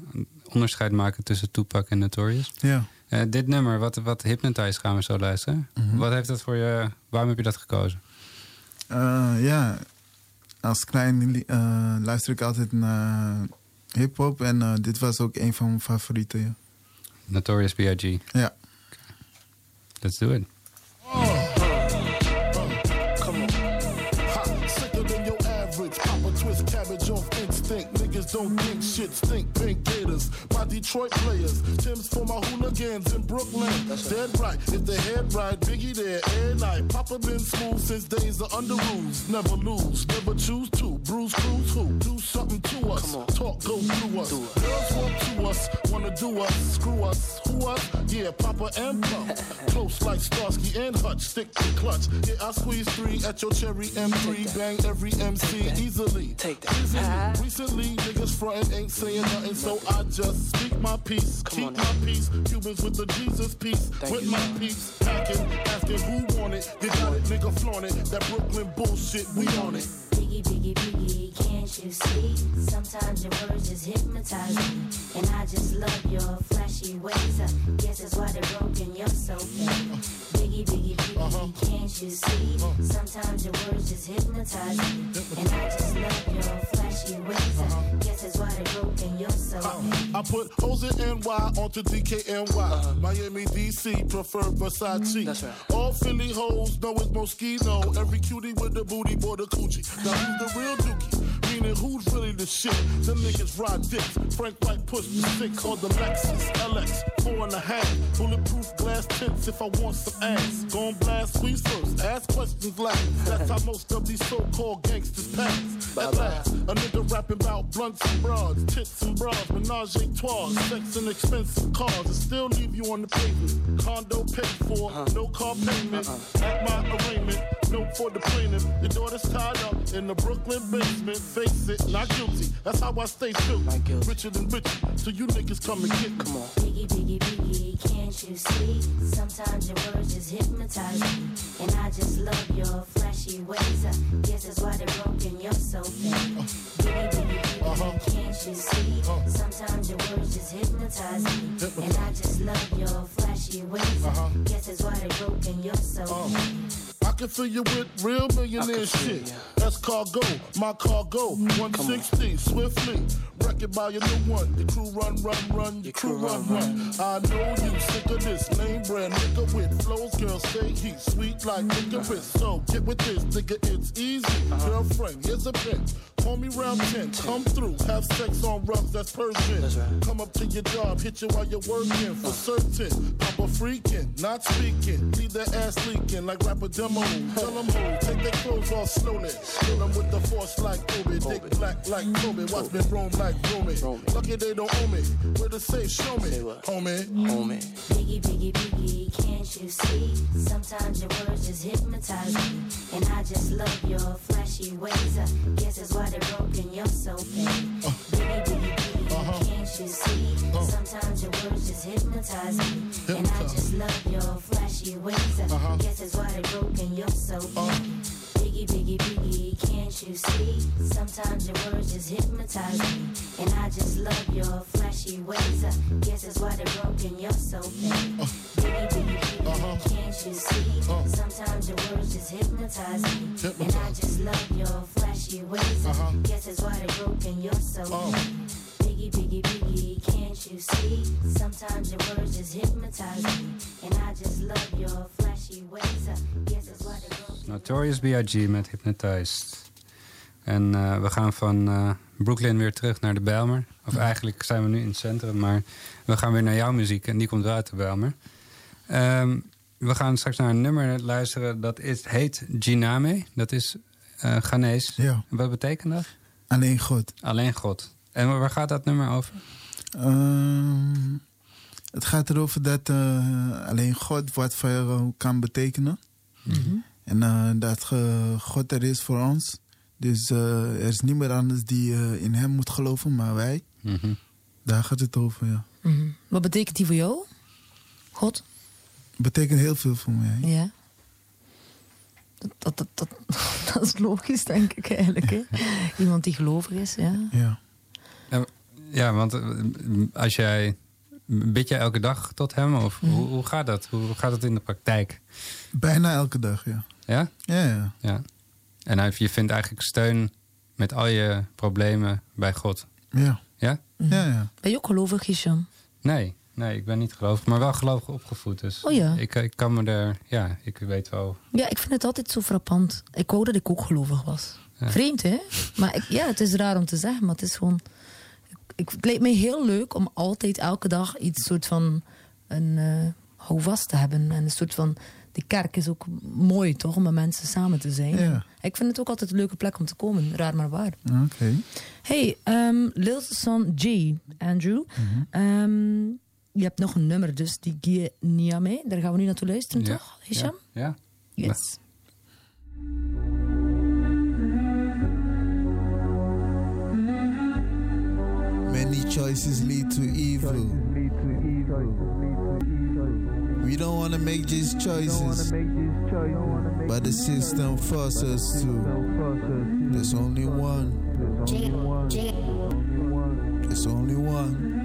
onderscheid maken tussen Tupac en Notorious. Ja. Eh, dit nummer, wat, wat Hypnotize gaan we zo luisteren. Mhm. Wat heeft dat voor je... Waarom heb je dat gekozen? Eh, ja, als klein eh, luister ik altijd naar hip-hop en dit was ook een van mijn favorieten. Ja. Notorious B.I.G. Ja. Let's do it. Niggas don't think shit stink. Pink gators, my Detroit players. Tim's for my hooligans in Brooklyn. That's Dead right. If the head right, Biggie there every night. Papa been smooth since days of under rules. Never lose, never choose to. Bruise, cruise, who? Do something to us. Talk, go through us. Girls want to us, wanna do us. Screw us. Who us? Yeah, Papa and Pump. Close like Starsky and Hutch. Stick to clutch. Yeah, I squeeze three at your cherry M3. Bang every MC easily. Take that. Recently, niggas frontin' ain't saying nothing, so I just speak my peace. Keep my peace. Cubans with the Jesus peace. with my peace. Packing, asking who want it. You got it, nigga flaunt it. That Brooklyn bullshit, we on it. Biggie, biggie, biggie, can't you see? Sometimes your words just hypnotize me. And I just love your flashy ways. I guess that's why they're broken, you're so fake. Biggie, biggie, biggie, uh-huh. can't you see? Uh-huh. Sometimes your words just hypnotize me. And I just love your flashy ways. I uh-huh. guess that's why they're broken, you're so fake. I put hoes in NY onto DKNY. Miami, DC, prefer Versace. That's right. All Philly hoes know it's Moschino. Every cutie with the booty, boy, the coochie. Now who's the real dookie? Meaning who's really the shit? Them niggas ride dicks. Frank White pushed the stick called the Lexus LX. Four and a half. Bulletproof glass tips if I want some ass. Gon' blast squeeze first. Ask questions last. That's how most of these so-called gangsters pass. At last, a nigga rapping about blunts and broads, tits and bras, menage a trois, sex and expensive cars, and still leave you on the pavement. Condo paid for, uh-huh. no car payment. Uh-uh. At my note for the plaintiff. Your daughter's tied up in the Brooklyn basement. Face it, not guilty. That's how I stay still. Richer than richer. So you niggas come and get. Come on. Biggie, biggie, biggie, can't you see? Sometimes your words just hypnotize me. And I just love your flashy ways. I guess that's why they're broken, you're so fake. Biggie, biggie, biggie, uh-huh. can't you see? Uh-huh. Sometimes your words just hypnotize me. And I just love your flashy ways. I uh-huh. guess that's why they're broken, you're so fake. I can fill you with real millionaire shit. That's cargo, my cargo. 160, swiftly. Wreck it by your new one. Your crew run, run, run. Your crew run, run. I know you sick of this lame brand nigga with flows. Girl, say heat sweet like licorice. So get with this, nigga, it's easy. Girlfriend, here's a bitch. Call me round 10, come through, have sex on rugs, that's Persian. Come up to your job, hit you while you're working for certain. Papa freaking, not speaking, leave their ass leaking like rapper demo. Tell them who, oh, take their clothes off slowly. Kill them with the force like Obi, dick black like Kobe, watch me roam like Romy. Lucky they don't owe me, where to say, show me, homie. Homie. Biggie, biggie, biggie, can't you see? Sometimes your words just hypnotize me. And I just love your flashy ways. I guess that's why they're broken, you're so fake. Biggie, biggie, biggie, uh-huh. can't you see? Uh-huh. Sometimes your words just hypnotize me. And I just love your flashy ways. I uh-huh. guess that's why they're broken, you're so fake. Biggie, biggie, biggie, can't you see? Sometimes your words just hypnotize me. And I just love your flashy ways. I guess that's why they're broken, you're so fake. Biggie, biggie, biggie, uh-huh. can't you see? Uh-huh. Sometimes your words just hypnotize me. And I just love your flashy ways. I uh-huh. guess that's why they're broken, you're so fake. See? Sometimes your words just hypnotize me. And I just love your flashy ways. I guess that's why they're broken. Notorious B.I.G. met Hypnotized. En eh, we gaan van eh, Brooklyn weer terug naar de Bijlmer. Of eigenlijk zijn we nu in het centrum, maar we gaan weer naar jouw muziek. En die komt wel uit de Bijlmer. Ehm, we gaan straks naar een nummer luisteren. Dat is, heet Giname. Dat is eh Ghanese. Ja. Wat betekent dat? Alleen God. Alleen God. En waar gaat dat nummer over? Ehm, het gaat erover dat eh, alleen God wat voor jou kan betekenen. En eh, dat eh, God er is voor ons. Dus eh, er is niemand anders die eh, in hem moet geloven, maar wij. Mhm. Daar gaat het over, ja. Mhm. Wat betekent die voor jou? God? Betekent heel veel voor mij. Ja. Dat, dat, dat, dat, dat is logisch, denk ik eigenlijk. Hè? Iemand die gelovig is, ja. Ja. Ja, want eh, als jij... Bid jij elke dag tot hem? Of hoe, hoe gaat dat? Hoe gaat het in de praktijk? Bijna elke dag, ja. Ja? Ja, ja. ja. En hij- je vindt eigenlijk steun met al je problemen bij God. Ja. Ja? Ja, ja. Ben je ook gelovig, Hisham? Nee, nee, ik ben niet gelovig, maar wel gelovig opgevoed. Dus Oh ja. ik, ik kan me er... Ja, ik weet wel... Ja, ik vind het altijd zo frappant. Ik wou dat ik ook gelovig was. Ja. Vreemd, hè? Maar ik, ja, het is raar om te zeggen, maar het is gewoon... Ik, het leek me heel leuk om altijd elke dag iets soort van... een eh houvast te hebben. En een soort van... Die kerk is ook mooi, toch? Om met mensen samen te zijn. Ja. Ik vind het ook altijd een leuke plek om te komen. Raar maar waar. Oké. Hey, um, Lil Son G, Andrew. Ehm, je hebt nog een nummer, dus die Gie Niame. Daar gaan we nu naartoe luisteren, Ja, toch, Hisham? Ja. Yes. Many choices lead to evil. We don't want to make these choices, but the system forces us to. There's only one. There's only one.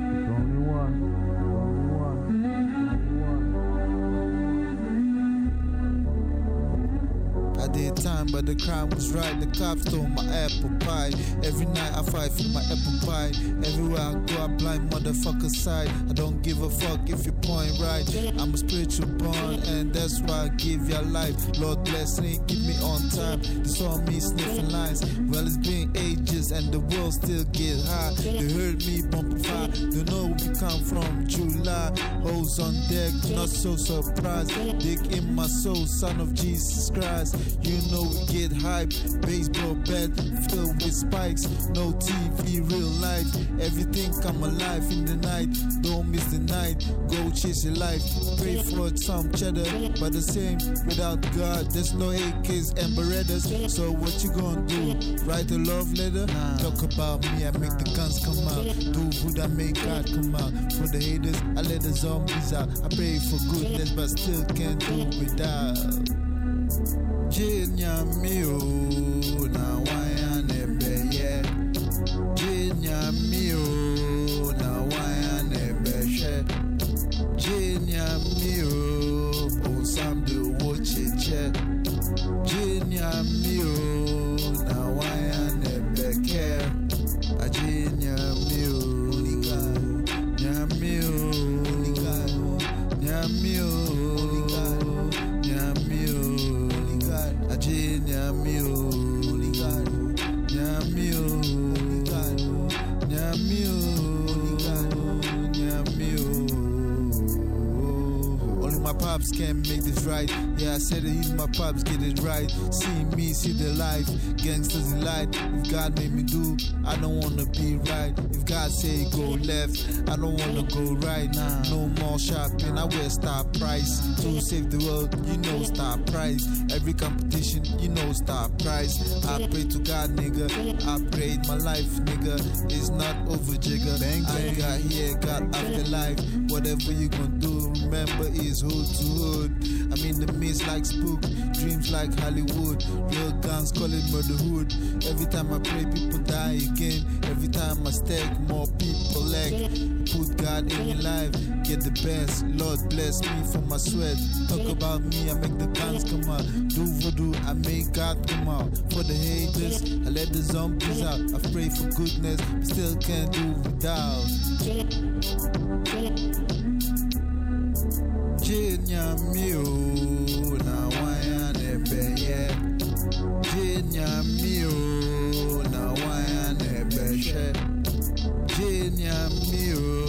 But the crime was right. The cops stole my apple pie. Every night I fight for my apple pie. Everywhere I go, I blind motherfucker side. I don't give a fuck if you point right. I'm a spiritual born, and that's why I give your life. Lord bless me, keep me on time. They saw me sniffing lines. Well, it's been ages, and the world still get high. They heard me bumping fire. They know where we come from. July, hoes on deck, not so surprised. Dick in my soul, son of Jesus Christ. You know get hype. Baseball bat filled with spikes. No TV, real life. Everything come alive in the night. Don't miss the night. Go chase your life. Pray for some cheddar, but the same without God. There's no AKs and Berettas. So what you gonna do? Write a love letter? Talk about me, I make the guns come out. Do good, I make God come out. For the haters, I let the zombies out. I pray for goodness, but still can't do without jane yam me oh now I right. Yeah, I said it, he's my pops, get it right. See me, see the life. Gangsters in light. If God made me do, I don't wanna be right. If God say go left, I don't wanna go right. Now. No more shopping, I wear star price. To save the world, you know star price. Every competition, you know star price. I pray to God, nigga. I prayed my life, nigga. It's not over, jigger. Bang, I got here, got afterlife. Whatever you gonna do, remember is hood to hood. I'm in the mist like spook, dreams like Hollywood. Real guns call it murderhood. Every time I pray, people die again. Every time I stack, more people lag. Put God in your life, get the best. Lord bless me for my sweat. Talk about me, I make the guns come out. Do voodoo, I make God come out. For the haters, I let the zombies out. I pray for goodness, but still can't do without. Na waya yẹ gye nyami o na waya na ẹbẹ hwẹ gye nyami o.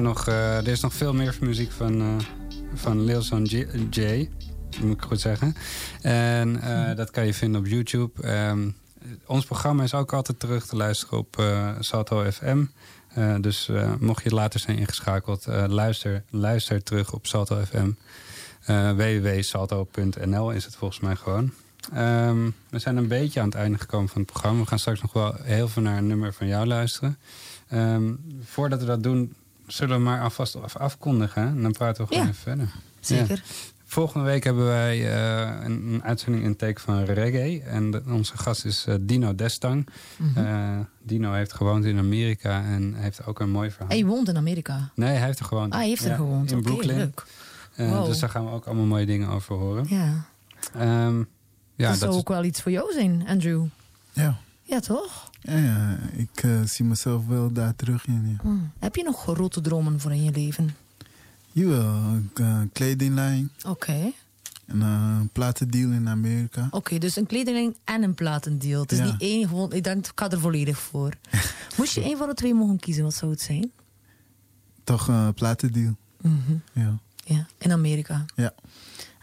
Nog, eh, er is nog veel meer muziek van, eh van Lilson J, J, moet ik goed zeggen. En eh, dat kan je vinden op YouTube. Ehm, ons programma is ook altijd terug te luisteren op eh, Salto FM. Dus mocht je later zijn ingeschakeld, luister, luister terug op Salto FM. Www.salto.nl is het volgens mij gewoon. Ehm, we zijn een beetje aan het einde gekomen van het programma. We gaan straks nog wel heel veel naar een nummer van jou luisteren. Ehm, voordat we dat doen, zullen we maar alvast af- afkondigen. En dan praten we gewoon Ja, even verder. zeker. Ja. Volgende week hebben wij eh, een, een uitzending in teken van reggae. En de- onze gast is eh, Dino Destang. Mhm. Eh, Dino heeft gewoond in Amerika en heeft ook een mooi verhaal. En je woont in Amerika. Nee, hij heeft er gewoond. Ah, hij heeft er Ja, gewoond. In Brooklyn. leuk. Eh, Wow. Dus daar gaan we ook allemaal mooie dingen over horen. Ja. Ehm, ja, dat, zou is- ook wel iets voor jou zijn, Andrew. Ja. Ja, toch? Ja, ja, ik eh, zie mezelf wel daar terug in. Ja. Hm. Heb je nog grote dromen voor in je leven? Jawel, eh, kledinglijn Oké. en eh, een platendeal in Amerika. Oké, dus een kledinglijn en een platendeal. Het is Ja. niet één gewoon... Ik denk, ik ga er volledig voor. Moest je één van de twee mogen kiezen, wat zou het zijn? Toch een platendeal. Mhm. Ja. Ja, in Amerika. Ja.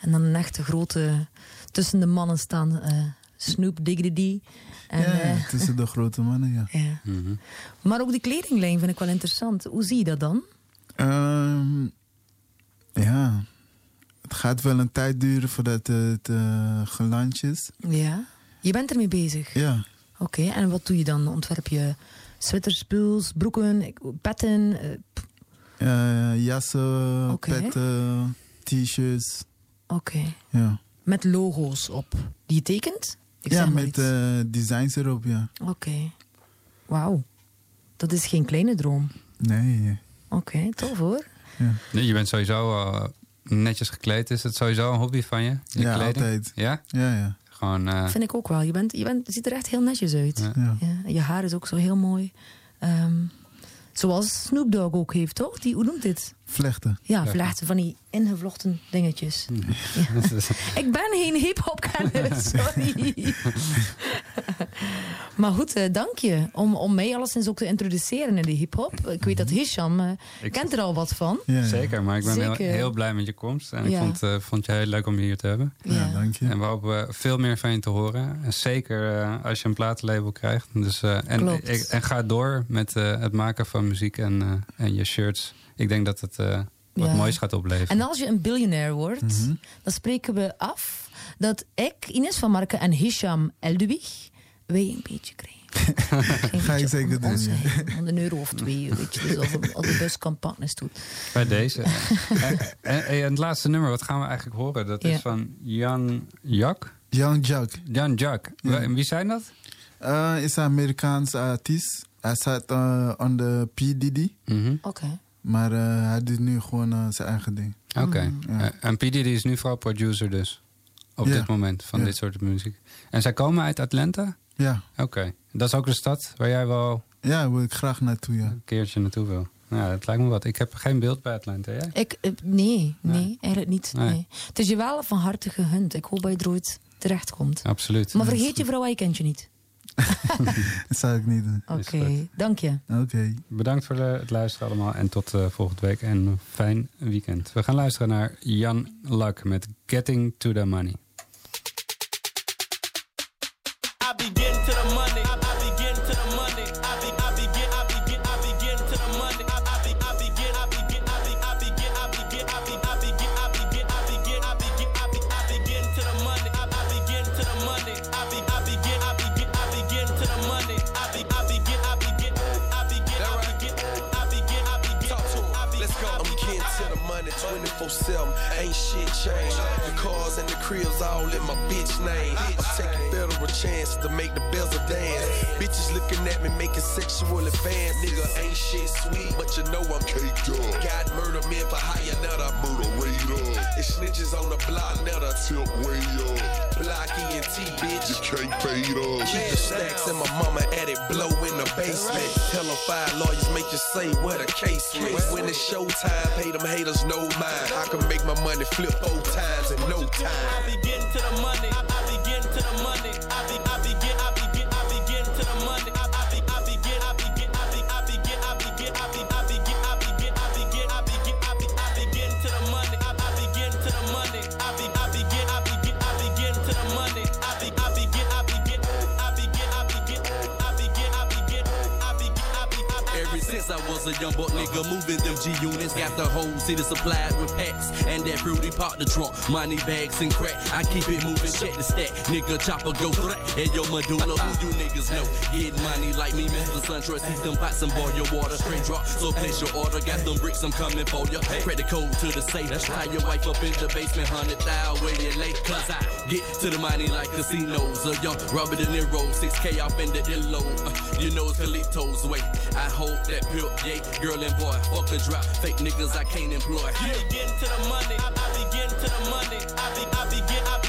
En dan een echte grote... Tussen de mannen staan... eh, Snoop Diggity. En, ja, eh, tussen de grote mannen, ja. ja. Maar ook die kledinglijn vind ik wel interessant. Hoe zie je dat dan? Ehm, ja, het gaat wel een tijd duren voordat het eh geland is. Ja. Je bent ermee bezig? Ja. Oké, en wat doe je dan? Ontwerp je sweaters, puls, broeken, petten? eh, Eh, jassen, petten, t-shirts. Oké. Ja, Met logo's op. Die je tekent? Ik ja met eh, designs erop, ja. Oké. Wauw. Dat is geen kleine droom. Nee, Oké, tof hoor. Nee, Je bent sowieso eh, netjes gekleed. Is het sowieso een hobby van je? je Ja, kleding? altijd. Ja? Ja, ja. Gewoon... eh, Vind ik ook wel. Je, bent, je, bent, je ziet er echt heel netjes uit. Ja. Ja. Ja, en je haar is ook zo heel mooi. Ehm, zoals Snoop Dogg ook heeft, toch? Die, hoe noemt dit? vlechten. Ja, vlechten van die ingevlochten dingetjes. Ja. Ik ben geen hip-hop kenner, sorry. maar goed, eh, dank je om, om mij alleszins ook te introduceren in de hip-hop. Ik weet dat Hisham Ik- kent er al wat van. Zeker, maar ik ben heel, blij met je komst. En Ja. ik vond, eh, vond je heel leuk om je hier te hebben. Ja, dank je. En we hopen veel meer van je te horen. En zeker als je een platenlabel krijgt. Dus, eh, en, Klopt. ik- en ga door met eh, het maken van muziek en, eh, en je shirts. Ik denk dat het eh, wat Ja. moois gaat opleveren. En als je een biljonair wordt, Mhm. dan spreken we af dat ik, Ines van Marken en Hisham Eldewig, wij een beetje krijgen. Ga ik zeker doen. Onze ja. geheim, een euro of twee, weet je. Dus als, de- als de bus kan goed. Bij deze. en, en, en het laatste nummer, wat gaan we eigenlijk horen? Dat Ja. is van Jan Jak. Young Jack. Jan Jak. Ja. En wie zijn dat? Eh, is een Amerikaans artiest. Hij staat eh on de P. Diddy. Mhm. Oké. Maar eh, hij doet nu gewoon eh, zijn eigen ding. Oké. Ja. Eh, en P. Diddy is nu vooral producer dus. Op Ja. dit moment van Ja. dit soort muziek. En zij komen uit Atlanta? Ja. Oké. Dat is ook de stad waar jij wel Ja, wil ik graag naartoe, ja. een keertje naartoe wil. Nou, dat lijkt me wat. Ik heb geen beeld bij Atlanta, jij? Ik, eh, nee, nee, eigenlijk niet. Nee. Nee. Het is je wel van harte gegund. Ik hoop dat je er ooit terechtkomt. Absoluut. Maar vergeet je vrouw, hij kent je niet. Dat zou ik niet doen. Oké, dank je. Oké. Bedankt voor het luisteren allemaal. En tot eh, volgende week. En een fijn weekend. We gaan luisteren naar Jan Lak met Getting to the Money. Federal chances to make the bezel dance. Bitches looking at me making sexual advance. Nigga ain't shit sweet, but you know I'm caked up. Got murder men for hire, now the murder rate up. It's snitches on the block, now the tip way up. Block ENT, bitch. You can't fade up. Keep the stacks and my mama at it, blow in the basement. Hella five lawyers make you say what a case went. When it's showtime, pay them haters no mind. I can make my money flip four times in no time. I begin to the money. A young buck nigga moving them G units, got the whole city supplied with packs and that fruity part the trunk, money bags and crack. I keep it moving, check the stack, nigga chopper go threat. And your medulla, who you niggas know? Get money like me, Mr. Suntrust, see them pots and boil your water, straight drop. So place your order, got them bricks, I'm coming for you. Credit code to the safe, tie your wife up in the basement, hundred thou where you late, cause I get to the money like casinos. A young Robert De Niro, 6K off in the illo. Uh, you know it's Kalito's way. I hope that pill, yeah, girl and boy, fuck the drop. Fake niggas I can't employ. I begin to the money. I, I begin to the money. I be, I begin, I begin,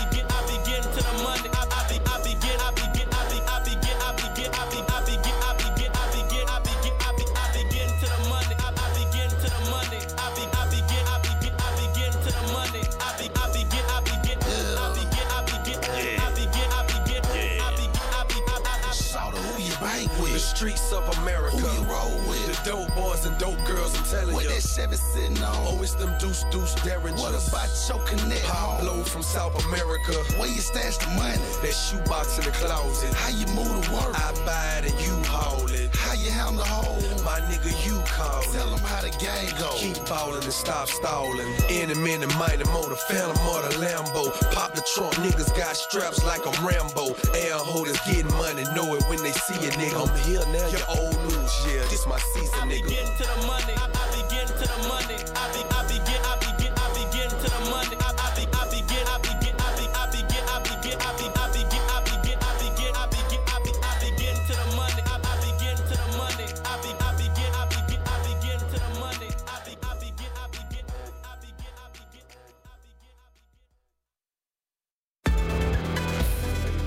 and dope girls, I'm telling What you. that Chevy sitting on? Oh, it's them deuce deuce derringers. What about your connect? Pablo from South America. Where you stash the money? That shoebox in the closet. How you move to work? I buy it and you haul it. How you handle the hole? My nigga, you call it. Tell them how the game go. Keep ballin' and stop stalling. Any minute, minor motor, phantom or the Lambo. Pop the trunk, niggas got straps like I'm Rambo. Air holders getting money, know it when they see a nigga. I'm here now, your old news, yeah. This my season, nigga. To the money.